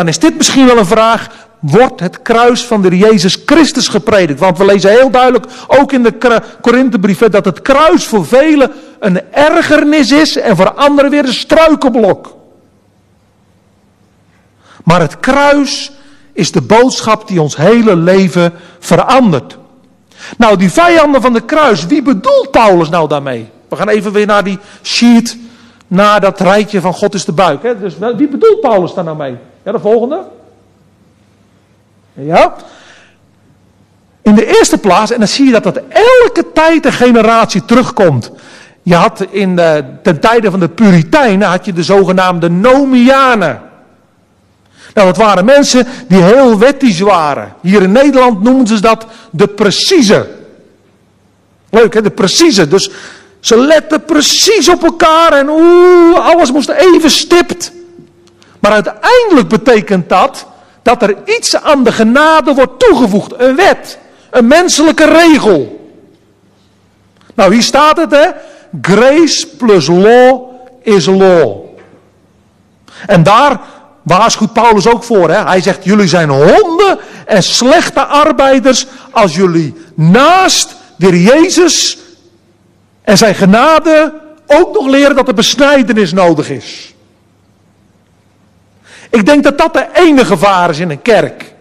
dan is dit misschien wel een vraag. Wordt het kruis van de Jezus Christus gepredikt? Want we lezen heel duidelijk, ook in de Korinthebrief, dat het kruis voor velen een ergernis is en voor anderen weer een struikelblok. Maar het kruis is de boodschap die ons hele leven verandert. Nou, die vijanden van de kruis, wie bedoelt Paulus nou daarmee? We gaan even weer naar die sheet, naar dat rijtje van God is de buik. Hè? Dus wie bedoelt Paulus daar nou mee? Ja, de volgende. Ja. In de eerste plaats, en dan zie je dat dat elke tijd een generatie terugkomt. Je had in de, ten tijde van de Puritijnen had je de zogenaamde Nomianen. Nou, dat waren mensen die heel wettisch waren. Hier in Nederland noemen ze dat de precieze. Leuk hè, de precieze. Dus ze letten precies op elkaar en oeh, alles moest even stipt. Maar uiteindelijk betekent dat dat er iets aan de genade wordt toegevoegd. Een wet, een menselijke regel. Nou, hier staat het hè. Grace plus law is law. En daar waarschuwt Paulus ook voor. Hè? Hij zegt, jullie zijn honden en slechte arbeiders als jullie naast de Jezus en zijn genade ook nog leren dat er besnijdenis nodig is. Ik denk dat dat de enige gevaar is in een kerk.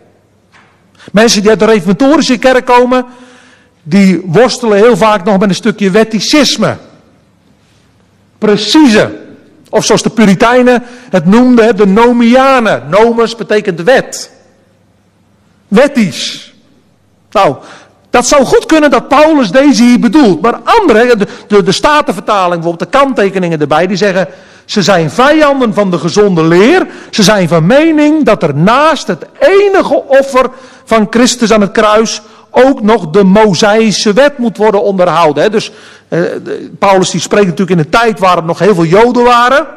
Mensen die uit de reformatorische kerk komen, die worstelen heel vaak nog met een stukje wetticisme. Precieze. Of zoals de Puritijnen het noemden, de Nomianen. Nomus betekent wet. Wettisch. Nou, Dat zou goed kunnen dat Paulus deze hier bedoelt. Maar anderen, de, de, de Statenvertaling, bijvoorbeeld de kanttekeningen erbij, die zeggen. Ze zijn vijanden van de gezonde leer. Ze zijn van mening dat er naast het enige offer van Christus aan het kruis ook nog de Mosaïsche wet moet worden onderhouden. Dus eh, Paulus die spreekt natuurlijk in een tijd waar er nog heel veel Joden waren.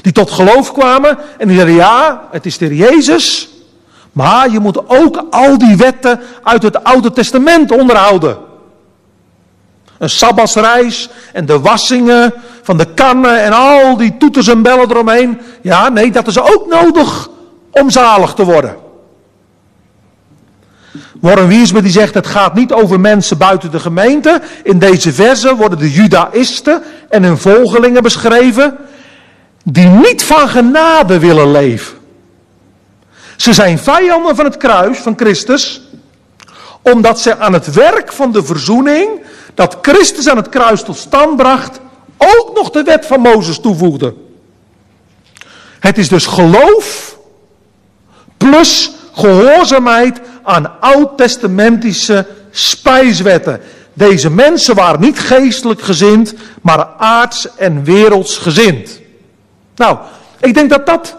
Die tot geloof kwamen. En die zeiden ja, het is de Jezus. Maar je moet ook al die wetten uit het Oude Testament onderhouden. Een sabbatsreis en de wassingen van de kannen en al die toeters en bellen eromheen. Ja, nee, dat is ook nodig om zalig te worden. Warren Wiersbe die zegt het gaat niet over mensen buiten de gemeente. In deze verse worden de judaïsten en hun volgelingen beschreven die niet van genade willen leven. Ze zijn vijanden van het kruis van Christus, omdat ze aan het werk van de verzoening, dat Christus aan het kruis tot stand bracht, ook nog de wet van Mozes toevoegden. Het is dus geloof plus gehoorzaamheid aan oud-testamentische spijswetten. Deze mensen waren niet geestelijk gezind, maar aards en werelds gezind. Nou, ik denk dat dat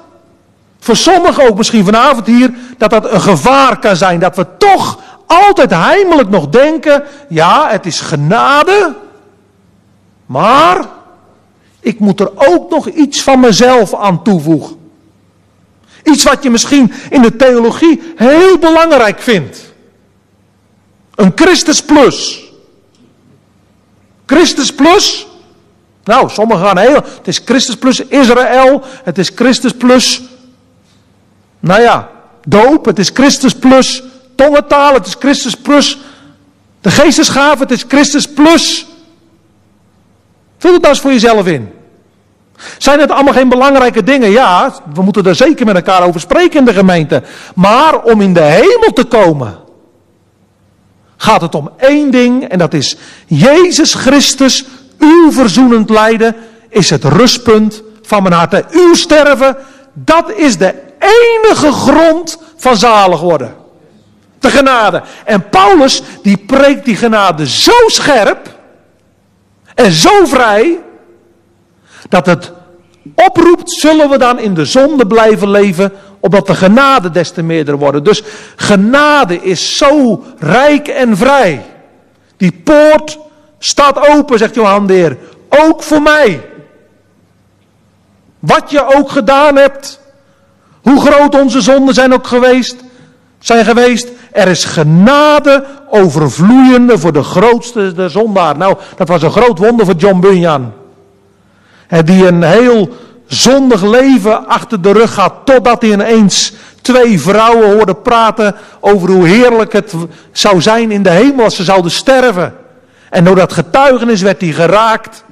voor sommigen ook misschien vanavond hier, dat dat een gevaar kan zijn. Dat we toch altijd heimelijk nog denken, ja, het is genade, maar ik moet er ook nog iets van mezelf aan toevoegen. Iets wat je misschien in de theologie heel belangrijk vindt. Een Christus plus. Christus plus. Nou, sommigen gaan heel. Het is Christus plus Israël. Het is Christus plus. Nou ja, doop. Het is Christus plus tongentaal. Het is Christus plus de geestesgave. Het is Christus plus. Vul het nou eens voor jezelf in. Zijn het allemaal geen belangrijke dingen? Ja, we moeten er zeker met elkaar over spreken in de gemeente. Maar om in de hemel te komen, gaat het om één ding en dat is Jezus Christus, uw verzoenend lijden, is het rustpunt van mijn hart. Uw sterven, dat is de enige grond van zalig worden. De genade. En Paulus, die preekt die genade zo scherp en zo vrij, dat het oproept, zullen we dan in de zonde blijven leven, opdat de genade des te meerder worden. Dus genade is zo rijk en vrij. Die poort staat open, zegt Johan de Heer, ook voor mij. Wat je ook gedaan hebt, hoe groot onze zonden zijn ook geweest, zijn geweest, er is genade overvloeiende voor de grootste de zondaar. Nou, dat was een groot wonder voor John Bunyan die een heel zondig leven achter de rug had, totdat hij ineens twee vrouwen hoorde praten over hoe heerlijk het zou zijn in de hemel als ze zouden sterven. En door dat getuigenis werd hij geraakt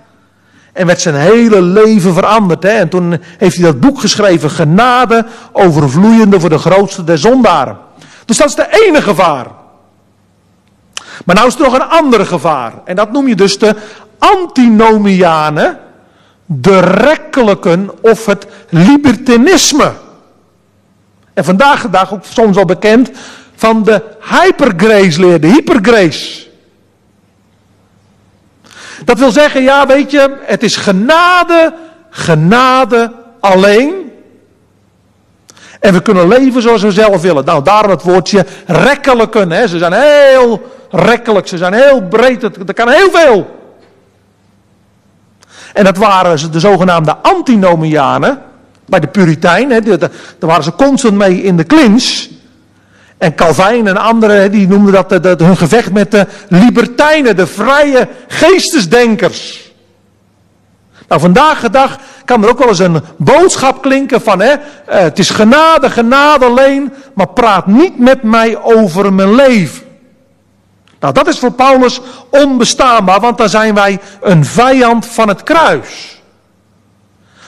en werd zijn hele leven veranderd. Hè? En toen heeft hij dat boek geschreven, Genade overvloeiende voor de grootste der zondaren. Dus dat is de ene gevaar. Maar nou is er nog een andere gevaar. En dat noem je dus de antinomianen de rekkelijken of het libertinisme. En vandaag de dag ook soms wel bekend van de hypergrace leer, de hypergrace. Dat wil zeggen, ja weet je, het is genade, genade alleen. En we kunnen leven zoals we zelf willen. Nou, daarom het woordje rekkelijken. Hè. Ze zijn heel rekkelijk, ze zijn heel breed, er kan heel veel. En dat waren de zogenaamde antinomianen. Bij de Puritijnen, daar waren ze constant mee in de clinch. En Calvijn en anderen, die noemden dat, dat hun gevecht met de libertijnen, de vrije geestesdenkers. Nou, vandaag de dag kan er ook wel eens een boodschap klinken van, hè, eh, het is genade, genade alleen, maar praat niet met mij over mijn leven. Nou, dat is voor Paulus onbestaanbaar, want dan zijn wij een vijand van het kruis.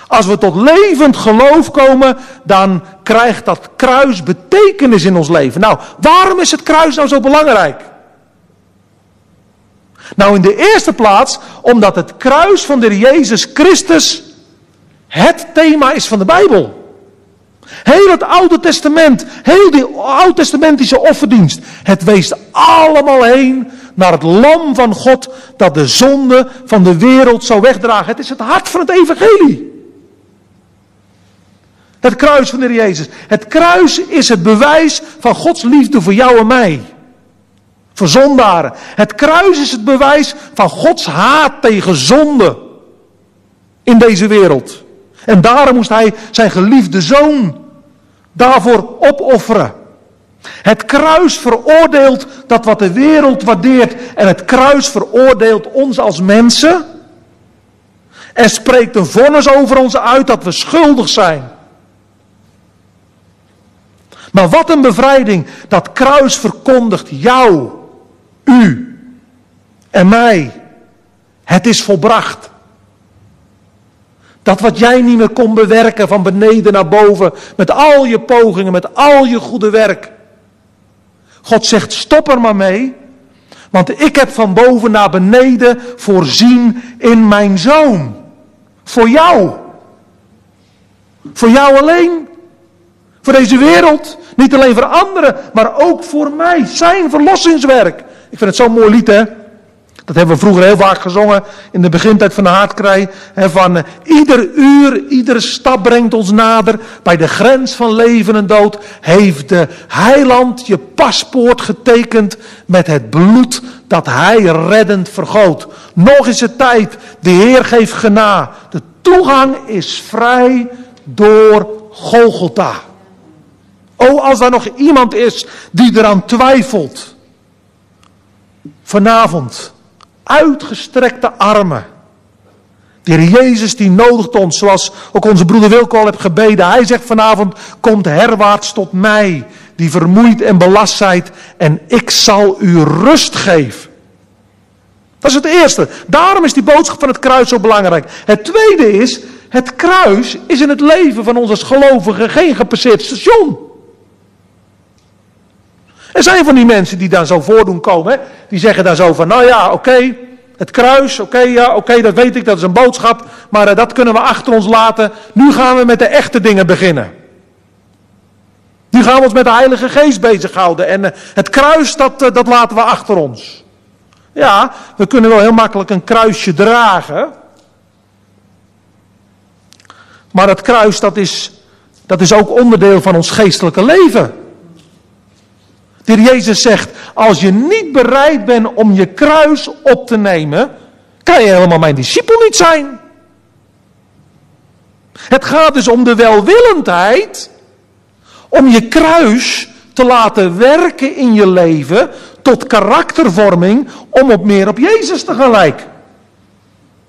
Als we tot levend geloof komen, dan krijgt dat kruis betekenis in ons leven. Nou, waarom is het kruis nou zo belangrijk? Nou, in de eerste plaats omdat het kruis van de Jezus Christus het thema is van de Bijbel. Heel het Oude Testament, heel die Oud-testamentische offerdienst, het wees allemaal heen naar het lam van God dat de zonde van de wereld zou wegdragen. Het is het hart van het evangelie. Het kruis van de Jezus. Het kruis is het bewijs van Gods liefde voor jou en mij. Voor. Het kruis is het bewijs van Gods haat tegen zonde in deze wereld. En daarom moest hij zijn geliefde zoon daarvoor opofferen. Het kruis veroordeelt dat wat de wereld waardeert. En het kruis veroordeelt ons als mensen. En spreekt een vonnis over ons uit dat we schuldig zijn. Maar wat een bevrijding. Dat kruis verkondigt jou, u en mij. Het is volbracht. Dat wat jij niet meer kon bewerken van beneden naar boven, met al je pogingen, met al je goede werk. God zegt, stop er maar mee, want ik heb van boven naar beneden voorzien in mijn zoon. Voor jou. Voor jou alleen. Voor deze wereld. Niet alleen voor anderen, maar ook voor mij. Zijn verlossingswerk. Ik vind het zo'n mooi lied, hè? Dat hebben we vroeger heel vaak gezongen in de begintijd van de haardkrij. Van uh, ieder uur, iedere stap brengt ons nader. Bij de grens van leven en dood heeft de heiland je paspoort getekend met het bloed dat hij reddend vergoot. Nog is het tijd, de Heer geeft gena. De toegang is vrij door Golgotha. Oh, als er nog iemand is die eraan twijfelt. Vanavond uitgestrekte armen. De Heer Jezus die nodigt ons, zoals ook onze broeder Wilco al heeft gebeden. Hij zegt vanavond, komt herwaarts tot mij, die vermoeid en belast zijt, en ik zal u rust geven. Dat is het eerste. Daarom is die boodschap van het kruis zo belangrijk. Het tweede is, het kruis is in het leven van ons als gelovigen geen gepasseerd station. Er zijn van die mensen die dan zo voordoen komen. Die zeggen dan zo van, nou ja, oké, het kruis, oké, ja, oké, dat weet ik, dat is een boodschap. Maar uh, dat kunnen we achter ons laten. Nu gaan we met de echte dingen beginnen. Nu gaan we ons met de Heilige Geest bezighouden. En uh, het kruis, dat, uh, dat laten we achter ons. Ja, we kunnen wel heel makkelijk een kruisje dragen. Maar het kruis, dat is, dat is ook onderdeel van ons geestelijke leven. De heer Jezus zegt, als je niet bereid bent om je kruis op te nemen, kan je helemaal mijn discipel niet zijn. Het gaat dus om de welwillendheid om je kruis te laten werken in je leven tot karaktervorming om op meer op Jezus te gaan.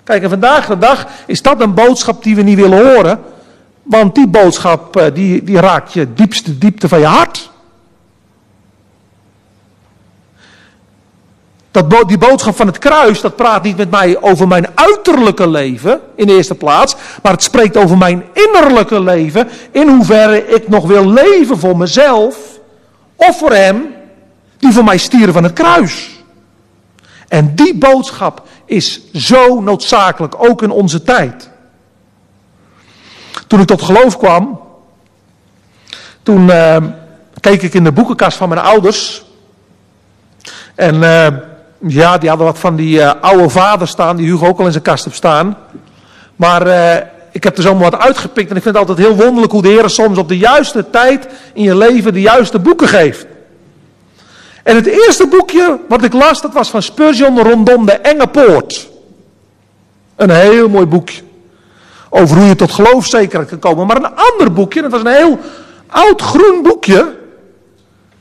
Kijk, en vandaag de dag is dat een boodschap die we niet willen horen, want die boodschap eh, die, die raakt je diepste diepte van je hart. Dat, die boodschap van het kruis, dat praat niet met mij over mijn uiterlijke leven in de eerste plaats, maar het spreekt over mijn innerlijke leven, in hoeverre ik nog wil leven voor mezelf of voor Hem die voor mij stieren van het kruis. En die boodschap is zo noodzakelijk, ook in onze tijd. Toen ik tot geloof kwam, toen uh, keek ik in de boekenkast van mijn ouders. En uh, ja, die hadden wat van die uh, oude vader staan, die Hugo ook al in zijn kast heeft staan. Maar uh, ik heb er zomaar wat uitgepikt en ik vind het altijd heel wonderlijk hoe de Heer soms op de juiste tijd in je leven de juiste boeken geeft. En het eerste boekje wat ik las, dat was van Spurgeon rondom de enge poort. Een heel mooi boekje. Over hoe je tot geloofzekerheid kan komen. Maar een ander boekje, dat was een heel oud groen boekje.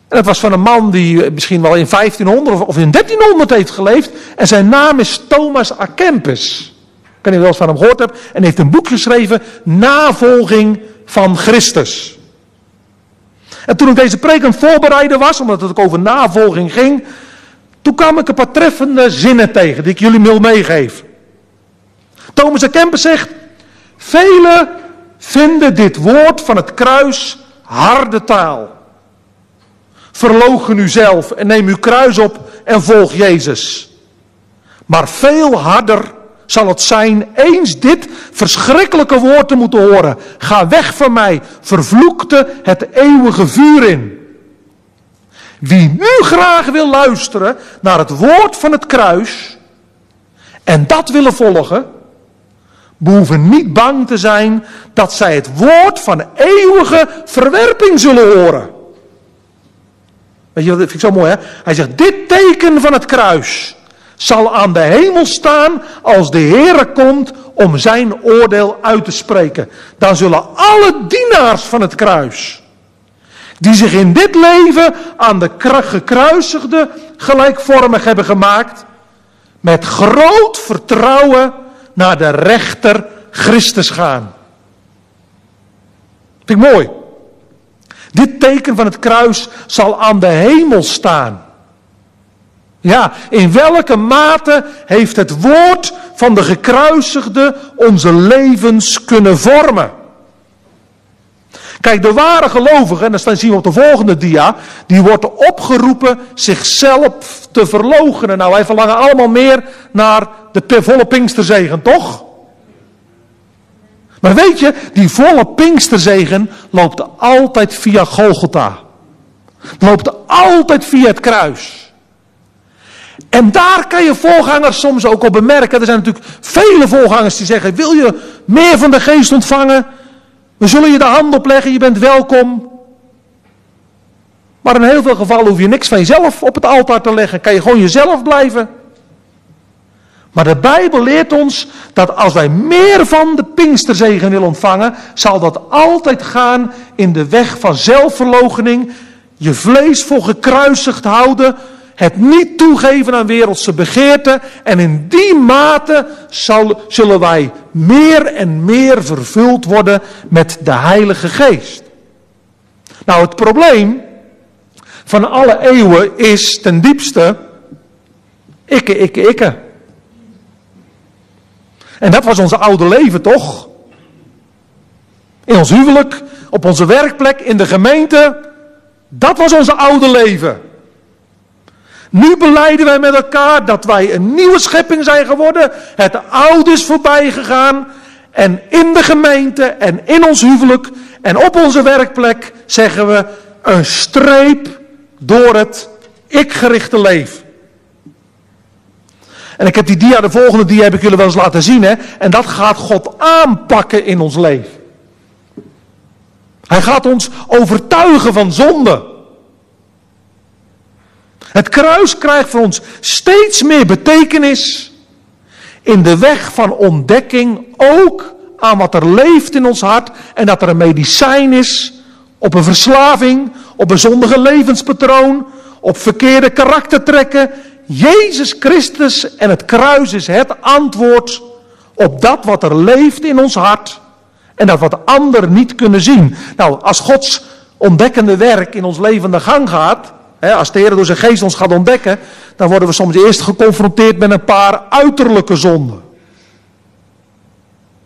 En dat was van een man die misschien wel in 1500 of in 1300 heeft geleefd. En zijn naam is Thomas A. Kempis. Ik weet niet wel eens van hem gehoord hebt. En heeft een boek geschreven, Navolging van Christus. En toen ik deze preek aan het voorbereiden was, omdat het ook over navolging ging. Toen kwam ik een paar treffende zinnen tegen die ik jullie wil meegeven. Thomas A. Kempis zegt, velen vinden dit woord van het kruis harde taal. Verloochen u zelf en neem uw kruis op en volg Jezus. Maar veel harder zal het zijn eens dit verschrikkelijke woord te moeten horen. Ga weg van mij, vervloekte het eeuwige vuur in. Wie nu graag wil luisteren naar het woord van het kruis en dat willen volgen, behoeven niet bang te zijn dat zij het woord van eeuwige verwerping zullen horen. Dat vind ik zo mooi hè? Hij zegt, dit teken van het kruis zal aan de hemel staan als de Heere komt om zijn oordeel uit te spreken. Dan zullen alle dienaars van het kruis, die zich in dit leven aan de gekruisigde gelijkvormig hebben gemaakt, met groot vertrouwen naar de rechter Christus gaan. Vind ik mooi. Dit teken van het kruis zal aan de hemel staan. Ja, in welke mate heeft het woord van de gekruisigde onze levens kunnen vormen? Kijk, de ware gelovige, en dat zien we op de volgende dia, die wordt opgeroepen zichzelf te verloochenen. Nou, wij verlangen allemaal meer naar de volle Pinksterzegen, toch? Maar weet je, die volle Pinksterzegen loopt altijd via Golgotha. Loopt altijd via het kruis. En daar kan je voorgangers soms ook op bemerken. Er zijn natuurlijk vele voorgangers die zeggen: Wil je meer van de geest ontvangen? We zullen je de hand opleggen, je bent welkom. Maar in heel veel gevallen hoef je niks van jezelf op het altaar te leggen. Kan je gewoon jezelf blijven. Maar de Bijbel leert ons dat als wij meer van de Pinksterzegen willen ontvangen, zal dat altijd gaan in de weg van zelfverloochening, je vlees voor gekruisigd houden, het niet toegeven aan wereldse begeerten. En in die mate zal, zullen wij meer en meer vervuld worden met de Heilige Geest. Nou, het probleem van alle eeuwen is ten diepste ikke, ikke, ikke. En dat was onze oude leven toch? In ons huwelijk, op onze werkplek, in de gemeente. Dat was onze oude leven. Nu beleiden wij met elkaar dat wij een nieuwe schepping zijn geworden. Het oude is voorbij gegaan. En in de gemeente en in ons huwelijk en op onze werkplek zeggen we een streep door het ik-gerichte leven. En ik heb die dia, de volgende dia heb ik jullie wel eens laten zien. Hè? En dat gaat God aanpakken in ons leven. Hij gaat ons overtuigen van zonde. Het kruis krijgt voor ons steeds meer betekenis in de weg van ontdekking, ook aan wat er leeft in ons hart en dat er een medicijn is op een verslaving, op een zondige levenspatroon, op verkeerde karaktertrekken. Jezus Christus en het kruis is het antwoord op dat wat er leeft in ons hart en dat wat anderen niet kunnen zien. Nou, als Gods ontdekkende werk in ons leven de gang gaat, als de Heer door zijn geest ons gaat ontdekken, dan worden we soms eerst geconfronteerd met een paar uiterlijke zonden.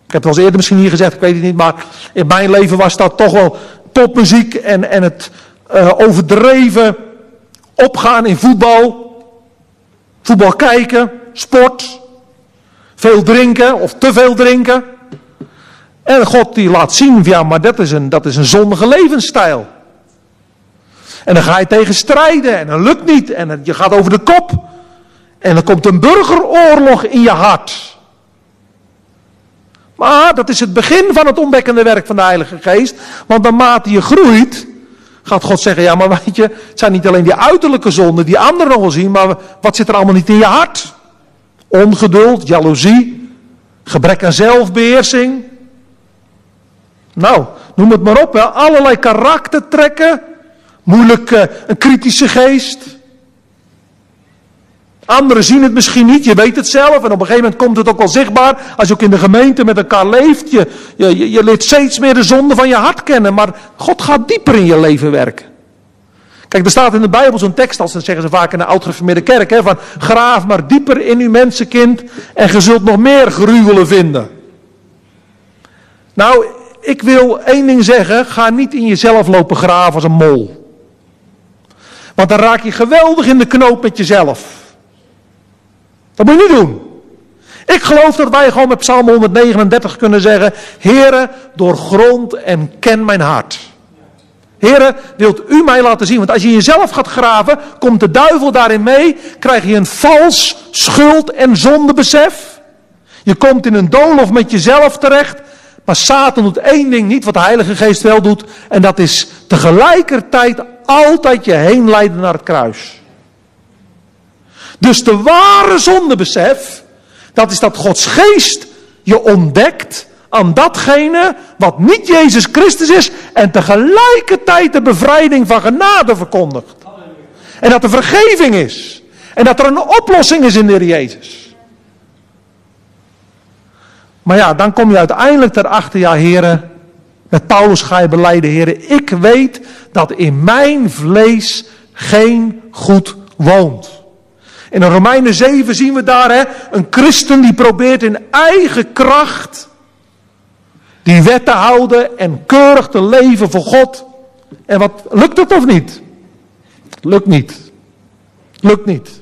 Ik heb het al eens eerder misschien hier gezegd, ik weet het niet, maar in mijn leven was dat toch wel popmuziek en, en het uh, overdreven opgaan in voetbal. Voetbal kijken, sport, veel drinken of te veel drinken. En God die laat zien, ja, maar dat is een, dat is een zondige levensstijl. En dan ga je tegen strijden en dat lukt niet. En je gaat over de kop. En dan komt een burgeroorlog in je hart. Maar dat is het begin van het ontdekkende werk van de Heilige Geest. Want naarmate je groeit, gaat God zeggen: Ja, maar weet je, het zijn niet alleen die uiterlijke zonden die anderen nog wel zien, maar wat zit er allemaal niet in je hart? Ongeduld, jaloezie, gebrek aan zelfbeheersing. Nou, noem het maar op, hè. allerlei karaktertrekken Moeilijk uh, een kritische geest. Anderen zien het misschien niet, je weet het zelf. En op een gegeven moment komt het ook wel zichtbaar. Als je ook in de gemeente met elkaar leeft. Je, je, leert steeds meer de zonde van je hart kennen. Maar God gaat dieper in je leven werken. Kijk, er staat in de Bijbel zo'n tekst, als dat zeggen ze vaak in de oud kerk. Hè, van graaf maar dieper in uw mensenkind. En je zult nog meer gruwelen vinden. Nou, ik wil één ding zeggen. Ga niet in jezelf lopen graven als een mol. Want dan raak je geweldig in de knoop met jezelf. Dat moet je niet doen. Ik geloof dat wij gewoon met Psalm 139 kunnen zeggen: Heere, doorgrond en ken mijn hart. Heere, wilt u mij laten zien? Want als je jezelf gaat graven, komt de duivel daarin mee, krijg je een vals schuld- en zondebesef. Je komt in een doolhof met jezelf terecht. Maar Satan doet één ding niet wat de Heilige Geest wel doet. En dat is tegelijkertijd altijd je heen leiden naar het kruis. Dus de ware zondebesef, dat is dat Gods Geest je ontdekt aan datgene wat niet Jezus Christus is en tegelijkertijd de bevrijding van genade verkondigt. En dat er vergeving is. En dat er een oplossing is in de Heer Jezus. Maar ja, dan kom je uiteindelijk erachter, ja heren, met Paulus ga je beleiden, heren, ik weet dat in mijn vlees geen goed woont. In Romeinen 7 zien we daar hè, een christen die probeert in eigen kracht die wet te houden en keurig te leven voor God. En wat, lukt het of niet? Lukt niet. Lukt niet.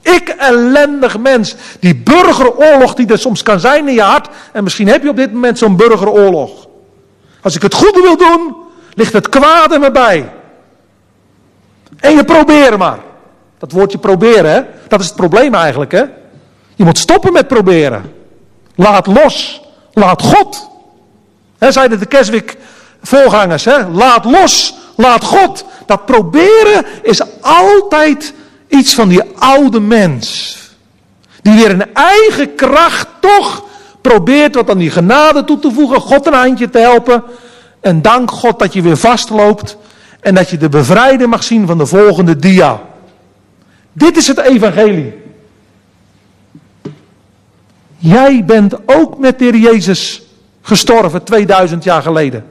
Ik ellendig mens. Die burgeroorlog die er soms kan zijn in je hart. En misschien heb je op dit moment zo'n burgeroorlog. Als ik het goede wil doen, ligt het kwade me bij. En je probeert maar. Dat woordje proberen, hè? dat is het probleem eigenlijk. Hè? Je moet stoppen met proberen. Laat los. Laat God. Zeiden de Keswick voorgangers. Hè? Laat los. Laat God. Dat proberen is altijd iets van die oude mens. Die weer in eigen kracht toch probeert wat aan die genade toe te voegen. God een handje te helpen. En dank God dat je weer vastloopt. En dat je de bevrijding mag zien van de volgende dia. Dit is het evangelie. Jij bent ook met de Jezus gestorven 2000 jaar geleden.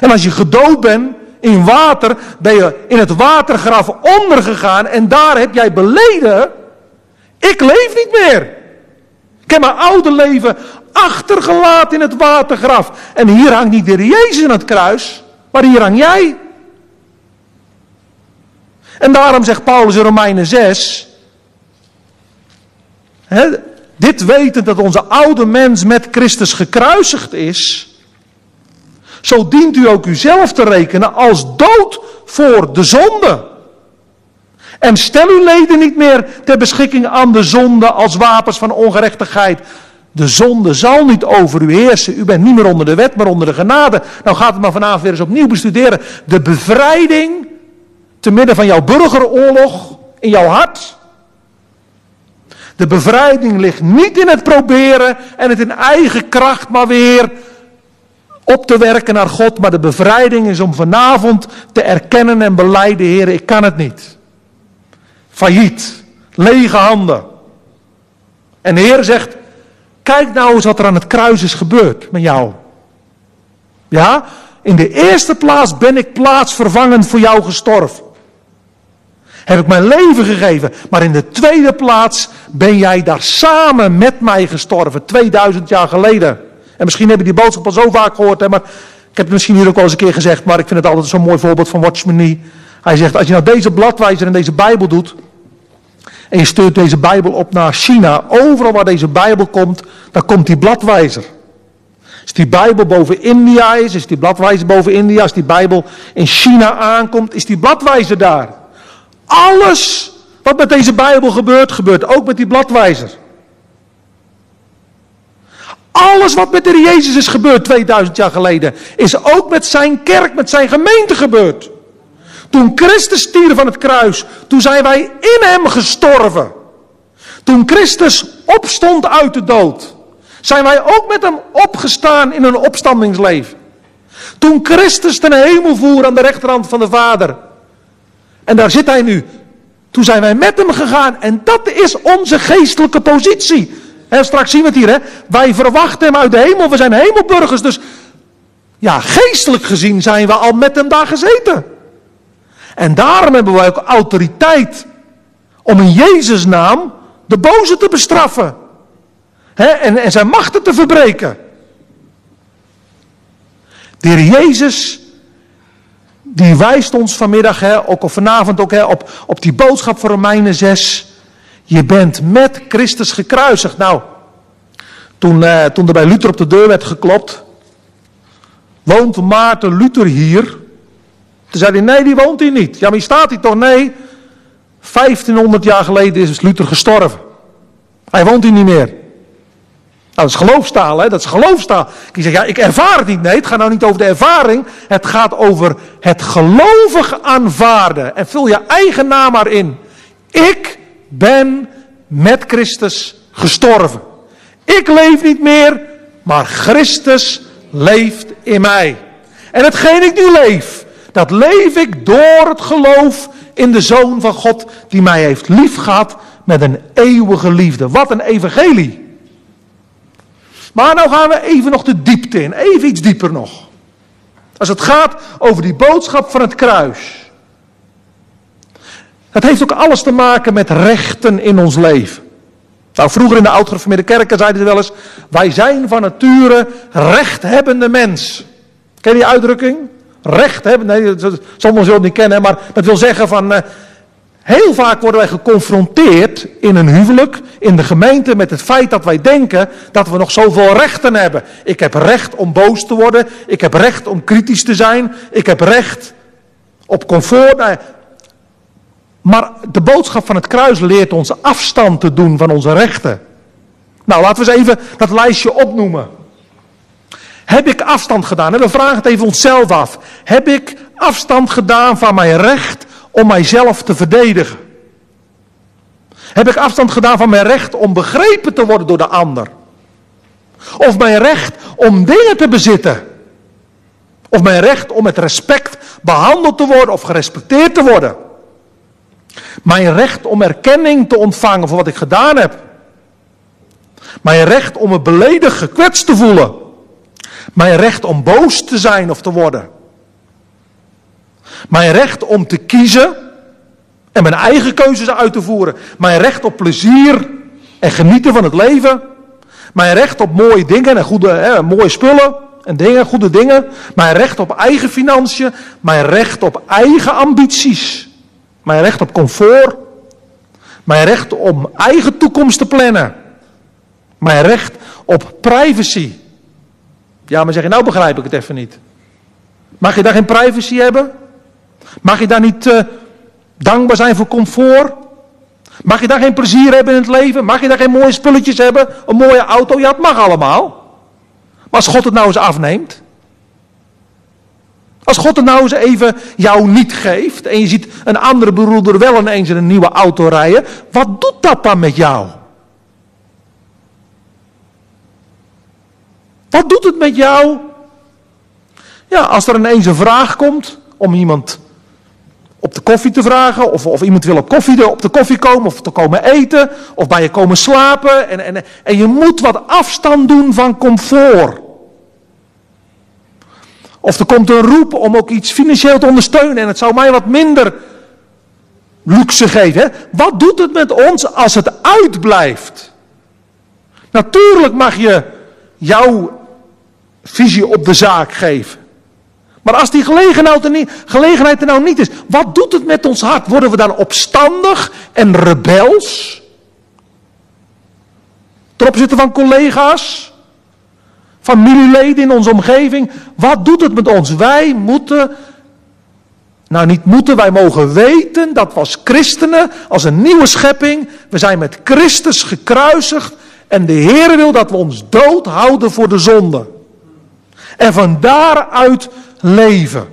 En als je gedood bent in water, ben je in het watergraf ondergegaan en daar heb jij beleden, ik leef niet meer. Ik heb mijn oude leven achtergelaten in het watergraf. En hier hangt niet de Jezus in het kruis, maar hier hang jij. En daarom zegt Paulus in Romeinen 6, hè, dit wetend dat onze oude mens met Christus gekruisigd is, zo dient u ook uzelf te rekenen als dood voor de zonde. En stel uw leden niet meer ter beschikking aan de zonde als wapens van ongerechtigheid. De zonde zal niet over u heersen. U bent niet meer onder de wet, maar onder de genade. Nou gaat het maar vanavond weer eens opnieuw bestuderen. De bevrijding te midden van jouw burgeroorlog in jouw hart. De bevrijding ligt niet in het proberen en het in eigen kracht maar weer op te werken naar God. Maar de bevrijding is om vanavond te erkennen en beleiden, Heer, ik kan het niet. Failliet, lege handen. En de Heer zegt, kijk nou eens wat er aan het kruis is gebeurd met jou. Ja, in de eerste plaats ben ik plaatsvervangend voor jou gestorven heb ik mijn leven gegeven. Maar in de tweede plaats ben jij daar samen met mij gestorven, 2000 jaar geleden. En misschien heb je die boodschap al zo vaak gehoord, hè, maar ik heb het misschien hier ook al eens een keer gezegd, maar ik vind het altijd zo'n mooi voorbeeld van Watchman. Hij zegt, als je nou deze bladwijzer en deze Bijbel doet, en je stuurt deze Bijbel op naar China, overal waar deze Bijbel komt, dan komt die bladwijzer. Als die Bijbel boven India is, is die bladwijzer boven India. Als die Bijbel in China aankomt, is die bladwijzer daar. Alles wat met deze Bijbel gebeurt, gebeurt ook met die bladwijzer. Alles wat met de Jezus is gebeurd 2000 jaar geleden, is ook met zijn kerk, met zijn gemeente gebeurd. Toen Christus stierf van het kruis, toen zijn wij in hem gestorven. Toen Christus opstond uit de dood, zijn wij ook met hem opgestaan in een opstandingsleven. Toen Christus ten hemel voer aan de rechterhand van de Vader, en daar zit hij nu. Toen zijn wij met hem gegaan. En dat is onze geestelijke positie. En straks zien we het hier, hè. Wij verwachten hem uit de hemel. We zijn hemelburgers. Dus ja, geestelijk gezien zijn we al met hem daar gezeten. En daarom hebben wij ook autoriteit om in Jezus' naam de boze te bestraffen. Hè, en, en zijn machten te verbreken. De heer Jezus die wijst ons vanmiddag, hè, ook of vanavond ook, hè, op, op die boodschap van Romeinen 6. Je bent met Christus gekruisigd. Nou, toen, eh, toen er bij Luther op de deur werd geklopt. Woont Maarten Luther hier? Toen zei hij, nee, die woont hier niet. Ja, maar hier staat hij toch? Nee. 1500 jaar geleden is Luther gestorven. Hij woont hier niet meer. Nou, dat is geloofstaal, hè? Dat is geloofstaal. Ik zeg, ja, ik ervaar het niet. Nee, het gaat nou niet over de ervaring. Het gaat over het gelovig aanvaarden. En vul je eigen naam maar in. Ik ben met Christus gestorven. Ik leef niet meer, maar Christus leeft in mij. En hetgeen ik nu leef, dat leef ik door het geloof in de Zoon van God, die mij heeft liefgehad met een eeuwige liefde. Wat een evangelie. Maar nou gaan we even nog de diepte in, even iets dieper nog. Als het gaat over die boodschap van het kruis. Het heeft ook alles te maken met rechten in ons leven. Nou, vroeger in de oud-gereformeerde kerken zeiden ze wel eens: Wij zijn van nature rechthebbende mens. Ken je die uitdrukking? Recht Nee, sommigen zullen het niet kennen, maar dat wil zeggen van. Uh, heel vaak worden wij geconfronteerd in een huwelijk, in de gemeente, met het feit dat wij denken dat we nog zoveel rechten hebben. Ik heb recht om boos te worden. Ik heb recht om kritisch te zijn. Ik heb recht op comfort. Nou, maar de boodschap van het kruis leert ons afstand te doen van onze rechten. Nou, laten we eens even dat lijstje opnoemen. Heb ik afstand gedaan? we vragen het even onszelf af. Heb ik afstand gedaan van mijn recht om mijzelf te verdedigen? Heb ik afstand gedaan van mijn recht om begrepen te worden door de ander? Of mijn recht om dingen te bezitten? Of mijn recht om met respect behandeld te worden of gerespecteerd te worden? Mijn recht om erkenning te ontvangen voor wat ik gedaan heb. Mijn recht om me beledigd, gekwetst te voelen. Mijn recht om boos te zijn of te worden. Mijn recht om te kiezen en mijn eigen keuzes uit te voeren. Mijn recht op plezier en genieten van het leven. Mijn recht op mooie dingen en goede, hè, mooie spullen en dingen, goede dingen. Mijn recht op eigen financiën. Mijn recht op eigen ambities. Mijn recht op comfort. Mijn recht om eigen toekomst te plannen. Mijn recht op privacy. Ja, maar zeg je, nou begrijp ik het even niet. Mag je daar geen privacy hebben? Mag je daar niet uh, dankbaar zijn voor comfort? Mag je daar geen plezier hebben in het leven? Mag je daar geen mooie spulletjes hebben? Een mooie auto? Ja, het mag allemaal. Maar als God het nou eens afneemt. Als God het nou eens even jou niet geeft en je ziet een andere broeder wel ineens in een nieuwe auto rijden, wat doet dat dan met jou? Wat doet het met jou? Ja, als er ineens een vraag komt om iemand op de koffie te vragen, of, of iemand wil op, koffie, op de koffie komen, of te komen eten, of bij je komen slapen, en, en, en je moet wat afstand doen van comfort. Of er komt een roep om ook iets financieel te ondersteunen en het zou mij wat minder luxe geven. Wat doet het met ons als het uitblijft? Natuurlijk mag je jouw visie op de zaak geven. Maar als die gelegenheid er, niet, gelegenheid er nou niet is, wat doet het met ons hart? Worden we dan opstandig en rebels? Ten opzichte van collega's? familieleden in onze omgeving. Wat doet het met ons? Wij moeten, nou niet moeten, wij mogen weten dat we als christenen, als een nieuwe schepping, we zijn met Christus gekruisigd en de Heer wil dat we ons dood houden voor de zonde. En van daaruit leven.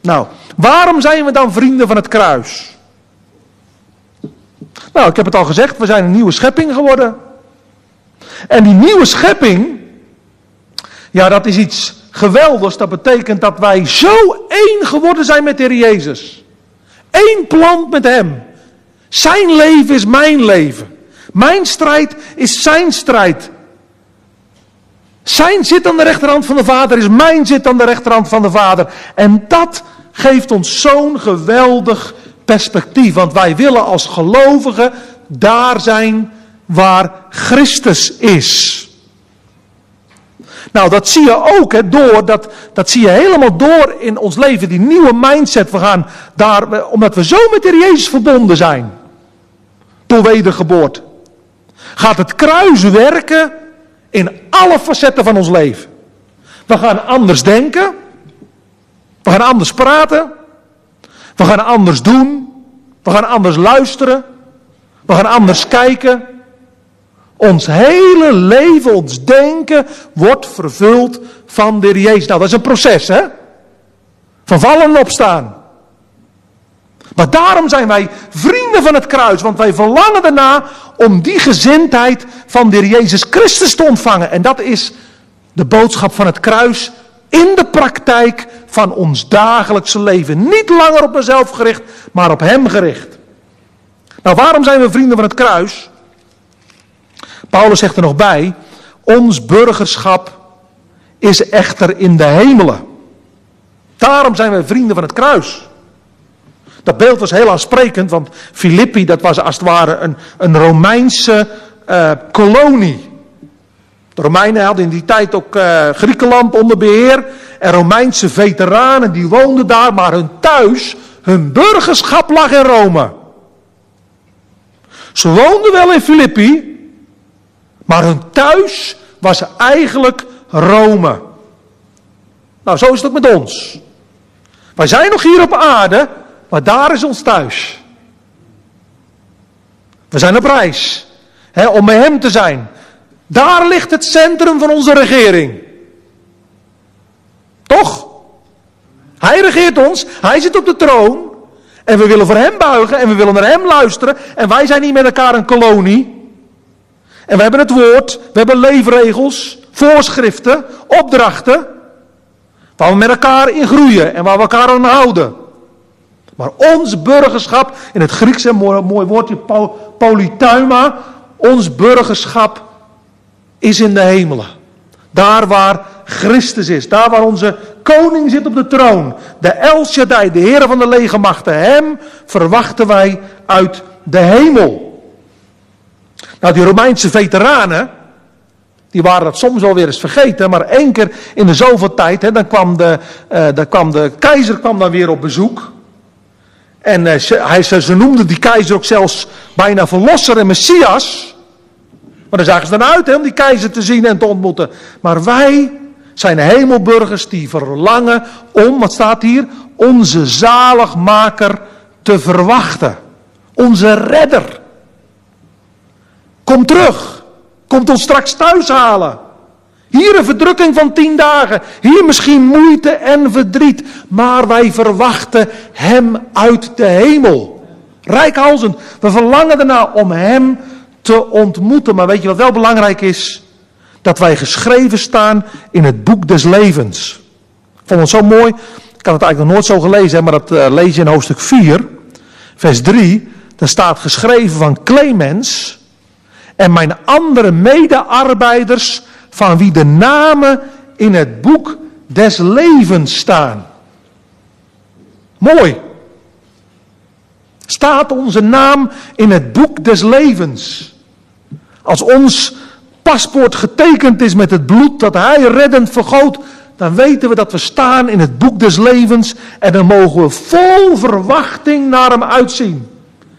Nou, waarom zijn we dan vrienden van het kruis? Nou, ik heb het al gezegd, we zijn een nieuwe schepping geworden. En die nieuwe schepping, ja, dat is iets geweldigs. Dat betekent dat wij zo één geworden zijn met de Heer Jezus. Eén plant met Hem. Zijn leven is mijn leven. Mijn strijd is zijn strijd. Zijn zit aan de rechterhand van de Vader is mijn zit aan de rechterhand van de Vader. En dat geeft ons zo'n geweldig perspectief. Want wij willen als gelovigen daar zijn waar Christus is. Nou, dat zie je ook hè, door, dat, dat zie je helemaal door in ons leven, die nieuwe mindset. We gaan daar, omdat we zo met de Jezus verbonden zijn. door wedergeboorte. Gaat het kruis werken in alle facetten van ons leven. We gaan anders denken. We gaan anders praten. We gaan anders doen. We gaan anders luisteren. We gaan anders kijken. Ons hele leven, ons denken wordt vervuld van de Jezus. Nou, dat is een proces, hè? Van vallen en opstaan. Maar daarom zijn wij vrienden van het kruis, want wij verlangen erna om die gezindheid van de Jezus Christus te ontvangen. En dat is de boodschap van het kruis in de praktijk van ons dagelijkse leven. Niet langer op mezelf gericht, maar op Hem gericht. Nou, waarom zijn we vrienden van het kruis? Paulus zegt er nog bij, ons burgerschap is echter in de hemelen. Daarom zijn we vrienden van het kruis. Dat beeld was heel aansprekend, want Filippi, dat was als het ware een, een Romeinse uh, kolonie. De Romeinen hadden in die tijd ook uh, Griekenland onder beheer. En Romeinse veteranen die woonden daar, maar hun thuis, hun burgerschap lag in Rome. Ze woonden wel in Filippi, maar hun thuis was eigenlijk Rome. Nou, zo is het ook met ons. Wij zijn nog hier op aarde, maar daar is ons thuis. We zijn op reis hè, om bij Hem te zijn. Daar ligt het centrum van onze regering. Toch? Hij regeert ons, hij zit op de troon. En we willen voor Hem buigen en we willen naar Hem luisteren. En wij zijn niet met elkaar een kolonie. En we hebben het woord, we hebben leefregels, voorschriften, opdrachten. Waar we met elkaar in groeien en waar we elkaar aan houden. Maar ons burgerschap, in het Grieks een mooi, woordje polytuima, ons burgerschap is in de hemelen. Daar waar Christus is, daar waar onze koning zit op de troon, de El Shaddai, de Heer van de legermachten, hem verwachten wij uit de hemel. Nou, die Romeinse veteranen, die waren dat soms wel weer eens vergeten, maar één keer in de zoveel tijd, hè, dan, kwam de, uh, dan kwam de keizer kwam dan weer op bezoek. En uh, ze, hij, ze, ze noemden die keizer ook zelfs bijna verlosser en messias. Maar daar zagen ze dan uit hè, om die keizer te zien en te ontmoeten. Maar wij zijn hemelburgers die verlangen om, wat staat hier, onze zaligmaker te verwachten. Onze redder. Kom terug. Komt ons straks thuis halen. Hier een verdrukking van tien dagen. Hier misschien moeite en verdriet. Maar wij verwachten Hem uit de hemel. Rijkhalzend. We verlangen erna om Hem te ontmoeten. Maar weet je wat wel belangrijk is? Dat wij geschreven staan in het boek des levens. Ik vond het zo mooi. Ik had het eigenlijk nog nooit zo gelezen, maar dat uh, lees je in hoofdstuk 4, vers 3. Daar staat geschreven van Clemens en mijn andere medearbeiders van wie de namen in het boek des levens staan. Mooi. Staat onze naam in het boek des levens. Als ons paspoort getekend is met het bloed dat Hij reddend vergoot, dan weten we dat we staan in het boek des levens en dan mogen we vol verwachting naar Hem uitzien.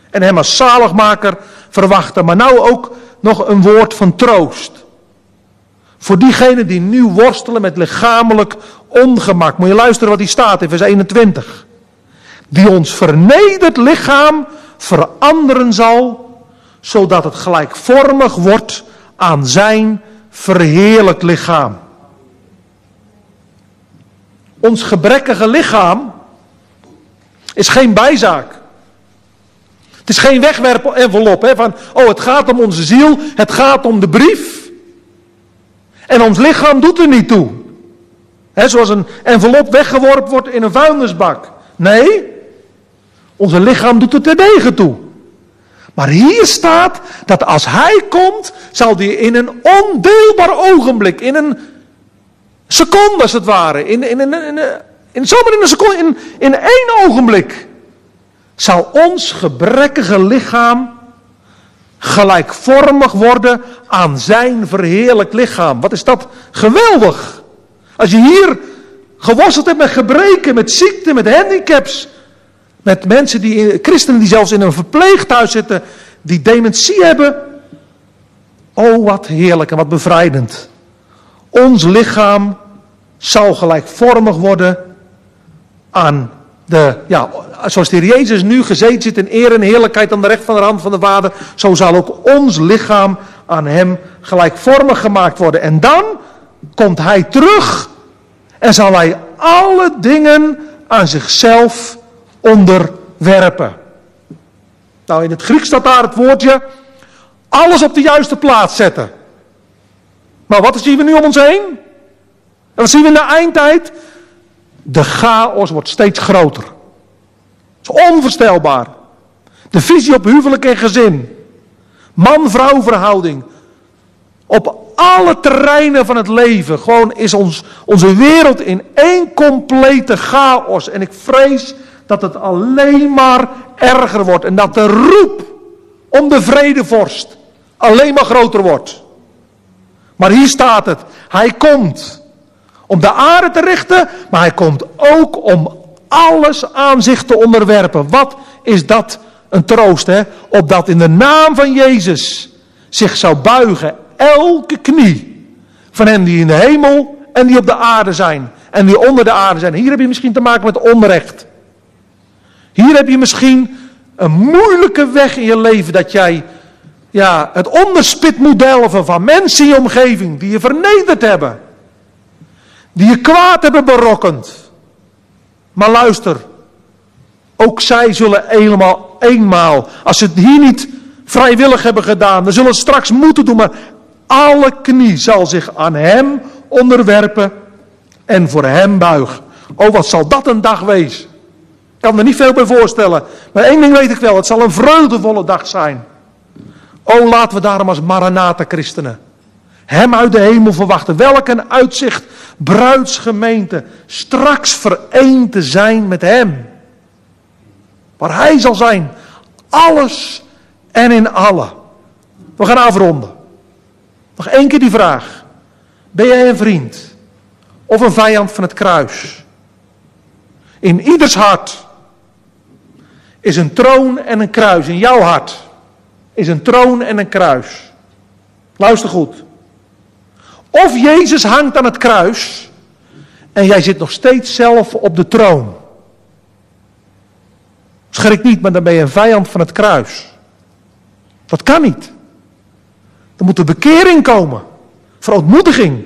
En Hem als zaligmaker verwachten. Maar nou ook nog een woord van troost. Voor diegenen die nu worstelen met lichamelijk ongemak. Moet je luisteren wat hier staat in vers 21. Die ons vernederd lichaam veranderen zal, zodat het gelijkvormig wordt aan zijn verheerlijk lichaam. Ons gebrekkige lichaam is geen bijzaak. Het is geen wegwerp-envelop van, oh het gaat om onze ziel, het gaat om de brief. En ons lichaam doet er niet toe. He, zoals een envelop weggeworpen wordt in een vuilnisbak. Nee, onze lichaam doet er terdege toe. Maar hier staat dat als hij komt, zal hij in een ondeelbaar ogenblik, in een seconde als het ware, in, in, in, in, in zomaar in een seconde, in, in één ogenblik, zal ons gebrekkige lichaam gelijkvormig worden aan zijn verheerlijk lichaam. Wat is dat geweldig. Als je hier geworsteld hebt met gebreken, met ziekte, met handicaps, met mensen die, christenen die zelfs in een verpleeghuis zitten, die dementie hebben. Oh, wat heerlijk en wat bevrijdend. Ons lichaam zal gelijkvormig worden aan de, ja, zoals de Jezus nu gezeten zit in eer en heerlijkheid aan de recht van de hand van de Vader, zo zal ook ons lichaam aan Hem gelijkvormig gemaakt worden. En dan komt Hij terug en zal Hij alle dingen aan zichzelf onderwerpen. Nou, in het Grieks staat daar het woordje alles op de juiste plaats zetten. Maar wat zien we nu om ons heen? En wat zien we in de eindtijd? De chaos wordt steeds groter. Het is onvoorstelbaar. De visie op huwelijk en gezin. Man-vrouw verhouding. Op alle terreinen van het leven. Gewoon is ons, onze wereld in één complete chaos. En ik vrees dat het alleen maar erger wordt. En dat de roep om de vredevorst alleen maar groter wordt. Maar hier staat het. Hij komt om de aarde te richten, maar hij komt ook om alles aan zich te onderwerpen. Wat is dat een troost, hè? Opdat in de naam van Jezus zich zou buigen elke knie van hen die in de hemel en die op de aarde zijn en die onder de aarde zijn. Hier heb je misschien te maken met onrecht. Hier heb je misschien een moeilijke weg in je leven dat jij ja, het onderspit moet delven van mensen in je omgeving die je vernederd hebben. Die je kwaad hebben berokkend. Maar luister, ook zij zullen eenmaal, eenmaal, als ze het hier niet vrijwillig hebben gedaan, dan zullen straks moeten doen, maar alle knie zal zich aan hem onderwerpen en voor hem buigen. Oh, wat zal dat een dag wezen? Ik kan er niet veel bij voorstellen. Maar één ding weet ik wel, het zal een vreugdevolle dag zijn. Oh, laten we daarom als Maranatha christenen hem uit de hemel verwachten. Welk een uitzicht, bruidsgemeente, straks vereend te zijn met hem. Waar hij zal zijn, alles en in alle. We gaan afronden. Nog één keer die vraag. Ben jij een vriend of een vijand van het kruis? In ieders hart is een troon en een kruis. In jouw hart is een troon en een kruis. Luister goed. Of Jezus hangt aan het kruis en jij zit nog steeds zelf op de troon. Schrik niet, maar dan ben je een vijand van het kruis. Dat kan niet. Er moet een bekering komen. Verontmoediging.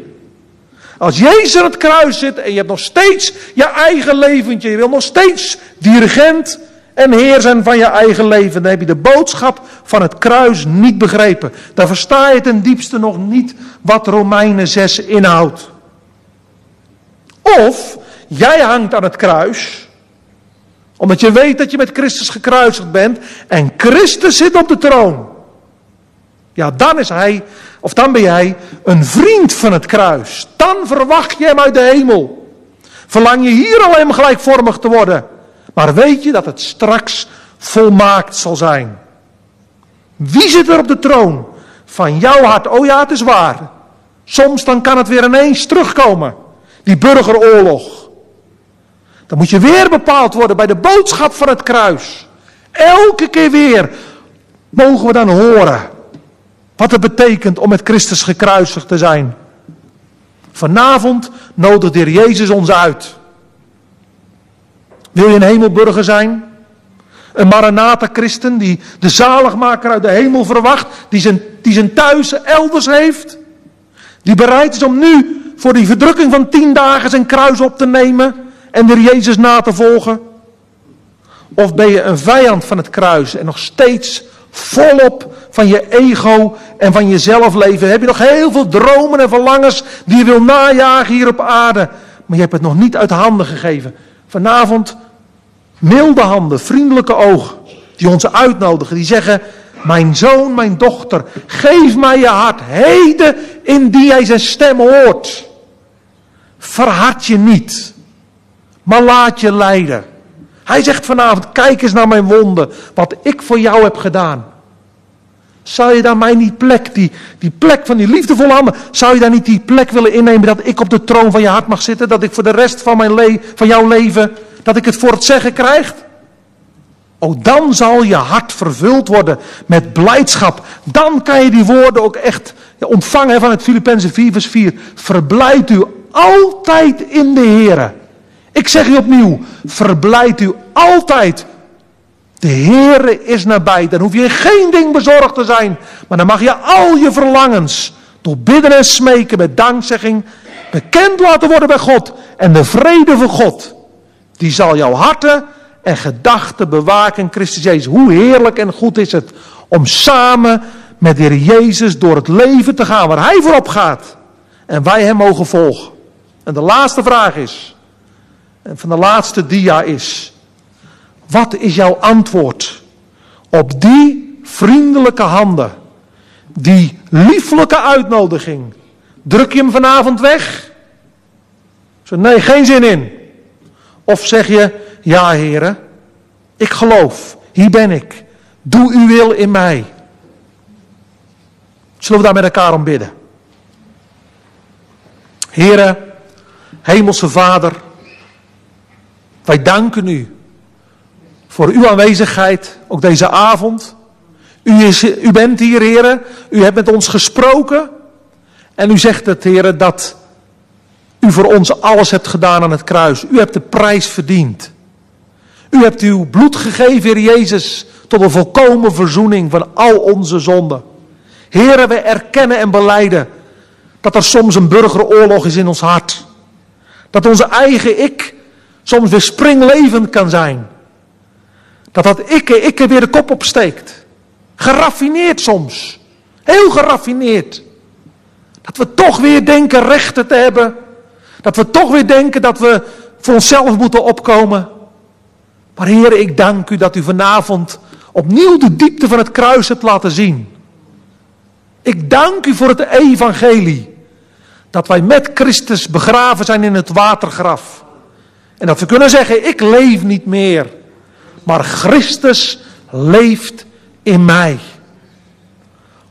Als Jezus aan het kruis zit en je hebt nog steeds je eigen leventje, je wil nog steeds dirigent en heer zijn van je eigen leven, dan heb je de boodschap van het kruis niet begrepen. Dan versta je ten diepste nog niet wat Romeinen 6 inhoudt. Of jij hangt aan het kruis, omdat je weet dat je met Christus gekruisigd bent en Christus zit op de troon. Ja, dan is hij, of dan ben jij een vriend van het kruis. Dan verwacht je hem uit de hemel. Verlang je hier al hem gelijkvormig te worden. Maar weet je dat het straks volmaakt zal zijn? Wie zit er op de troon? Van jouw hart. Oh ja, het is waar. Soms dan kan het weer ineens terugkomen. Die burgeroorlog. Dan moet je weer bepaald worden bij de boodschap van het kruis. Elke keer weer mogen we dan horen wat het betekent om met Christus gekruisigd te zijn. Vanavond nodigt de Jezus ons uit. Wil je een hemelburger zijn? Een Maranatha-christen die de zaligmaker uit de hemel verwacht, die zijn, die zijn thuis elders heeft, die bereid is om nu voor die verdrukking van tien dagen zijn kruis op te nemen en de Jezus na te volgen? Of ben je een vijand van het kruis en nog steeds volop van je ego en van jezelf leven? Heb je nog heel veel dromen en verlangens die je wil najagen hier op aarde, maar je hebt het nog niet uit handen gegeven? Vanavond milde handen, vriendelijke ogen, die ons uitnodigen, die zeggen, mijn zoon, mijn dochter, geef mij je hart, heden in die hij zijn stem hoort. Verhard je niet, maar laat je leiden. Hij zegt vanavond, kijk eens naar mijn wonden, wat ik voor jou heb gedaan. Zou je daar mij niet plek, die, die plek van die liefdevolle handen, zou je daar niet die plek willen innemen dat ik op de troon van je hart mag zitten? Dat ik voor de rest van, mijn le van jouw leven, dat ik het voor het zeggen krijg? Oh, dan zal je hart vervuld worden met blijdschap. Dan kan je die woorden ook echt ontvangen van het Filippenzen 4 vers 4. Verblijd u altijd in de Here. Ik zeg u opnieuw, verblijd u altijd. De Heere is nabij. Dan hoef je geen ding bezorgd te zijn. Maar dan mag je al je verlangens door bidden en smeken met dankzegging bekend laten worden bij God. En de vrede van God, die zal jouw harten en gedachten bewaken Christus Jezus. Hoe heerlijk en goed is het om samen met de Heer Jezus door het leven te gaan waar Hij voorop gaat. En wij Hem mogen volgen. En de laatste vraag is, en van de laatste dia is, wat is jouw antwoord op die vriendelijke handen, die lieflijke uitnodiging? Druk je hem vanavond weg? Nee, geen zin in. Of zeg je, ja heren, ik geloof, hier ben ik. Doe uw wil in mij. Zullen we daar met elkaar om bidden? Heren, Hemelse Vader, wij danken u voor uw aanwezigheid, ook deze avond. U, is, u bent hier, heren, u hebt met ons gesproken. En u zegt het, heren, dat u voor ons alles hebt gedaan aan het kruis. U hebt de prijs verdiend. U hebt uw bloed gegeven, Heer Jezus, tot een volkomen verzoening van al onze zonden. Heren, we erkennen en beleiden dat er soms een burgeroorlog is in ons hart. Dat onze eigen ik soms weer springlevend kan zijn. Dat dat ikke, ikke weer de kop opsteekt. Geraffineerd soms. Heel geraffineerd. Dat we toch weer denken rechten te hebben. Dat we toch weer denken dat we voor onszelf moeten opkomen. Maar heren, ik dank u dat u vanavond opnieuw de diepte van het kruis hebt laten zien. Ik dank u voor het evangelie. Dat wij met Christus begraven zijn in het watergraf. En dat we kunnen zeggen, ik leef niet meer. Maar Christus leeft in mij.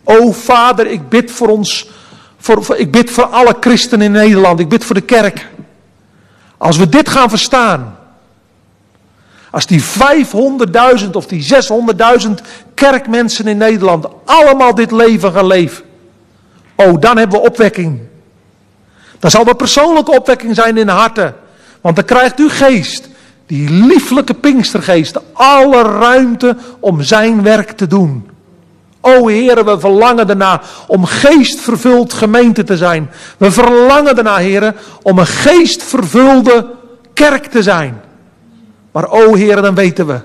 O Vader, ik bid voor ons, voor, ik bid voor alle christenen in Nederland. Ik bid voor de kerk. Als we dit gaan verstaan. Als die 500.000 of die 600.000 kerkmensen in Nederland allemaal dit leven gaan leven. Oh, dan hebben we opwekking. Dan zal er persoonlijke opwekking zijn in de harten. Want dan krijgt u geest, die lieflijke Pinkstergeest, alle ruimte om zijn werk te doen. O heren, we verlangen daarna om geestvervuld gemeente te zijn. We verlangen daarna, heren, om een geestvervulde kerk te zijn. Maar o heren, dan weten we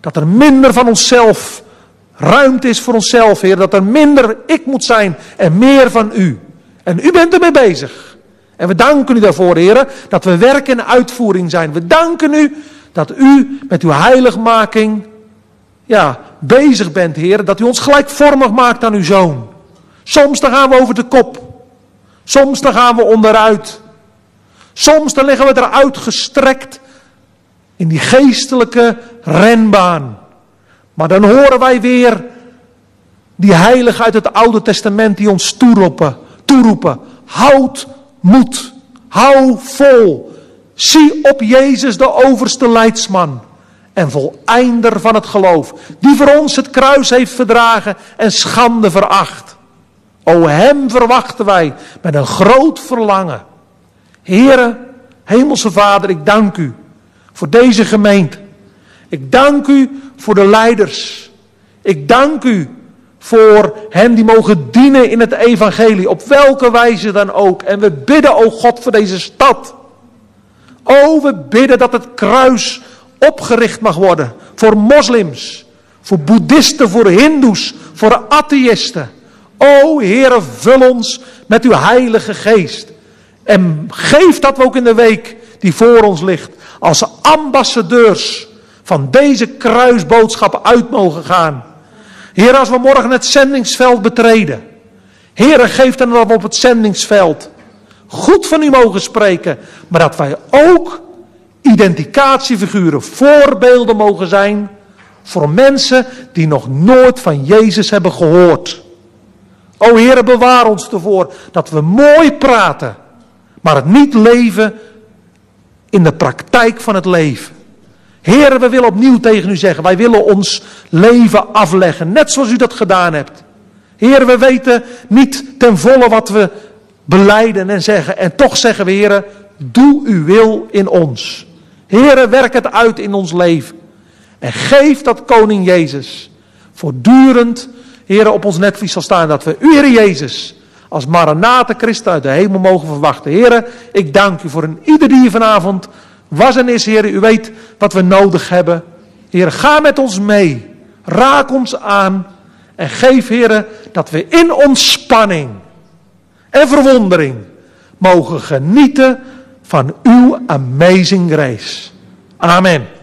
dat er minder van onszelf ruimte is voor onszelf, Heer. Dat er minder ik moet zijn en meer van u. En u bent ermee bezig. En we danken u daarvoor, Heer, dat we werk en uitvoering zijn. We danken u dat u met uw heiligmaking ja, bezig bent, Heer. Dat u ons gelijkvormig maakt aan uw zoon. Soms dan gaan we over de kop. Soms dan gaan we onderuit. Soms dan liggen we eruit gestrekt in die geestelijke renbaan. Maar dan horen wij weer die heiligen uit het Oude Testament die ons toeroepen. toeroepen. Houd moed. Hou vol. Zie op Jezus de overste leidsman en voleinder van het geloof, die voor ons het kruis heeft verdragen en schande veracht. O hem verwachten wij met een groot verlangen. Heere, Hemelse Vader, ik dank u voor deze gemeente. Ik dank u voor de leiders. Ik dank u voor hen die mogen dienen in het evangelie, op welke wijze dan ook. En we bidden, o God, voor deze stad. O, we bidden dat het kruis opgericht mag worden voor moslims, voor boeddhisten, voor hindoes, voor atheïsten. O Heere, vul ons met uw heilige geest. En geef dat we ook in de week die voor ons ligt, als ambassadeurs van deze kruisboodschappen uit mogen gaan. Heer, als we morgen het zendingsveld betreden. Heer, geef dan dat we op het zendingsveld goed van u mogen spreken. Maar dat wij ook identificatiefiguren, voorbeelden mogen zijn voor mensen die nog nooit van Jezus hebben gehoord. O Heer, bewaar ons ervoor dat we mooi praten, maar het niet leven in de praktijk van het leven. Heren, we willen opnieuw tegen u zeggen, wij willen ons leven afleggen, net zoals u dat gedaan hebt. Heren, we weten niet ten volle wat we beleiden en zeggen. En toch zeggen we, heren, doe uw wil in ons. Heren, werk het uit in ons leven. En geef dat koning Jezus voortdurend, heren, op ons netvlies zal staan. Dat we u, Heer Jezus, als Maranatha Christen uit de hemel mogen verwachten. Heren, ik dank u voor een ieder die hier vanavond was en is, heren. U weet wat we nodig hebben. Heren, ga met ons mee. Raak ons aan. En geef, heren, dat we in ontspanning en verwondering mogen genieten van uw amazing grace. Amen.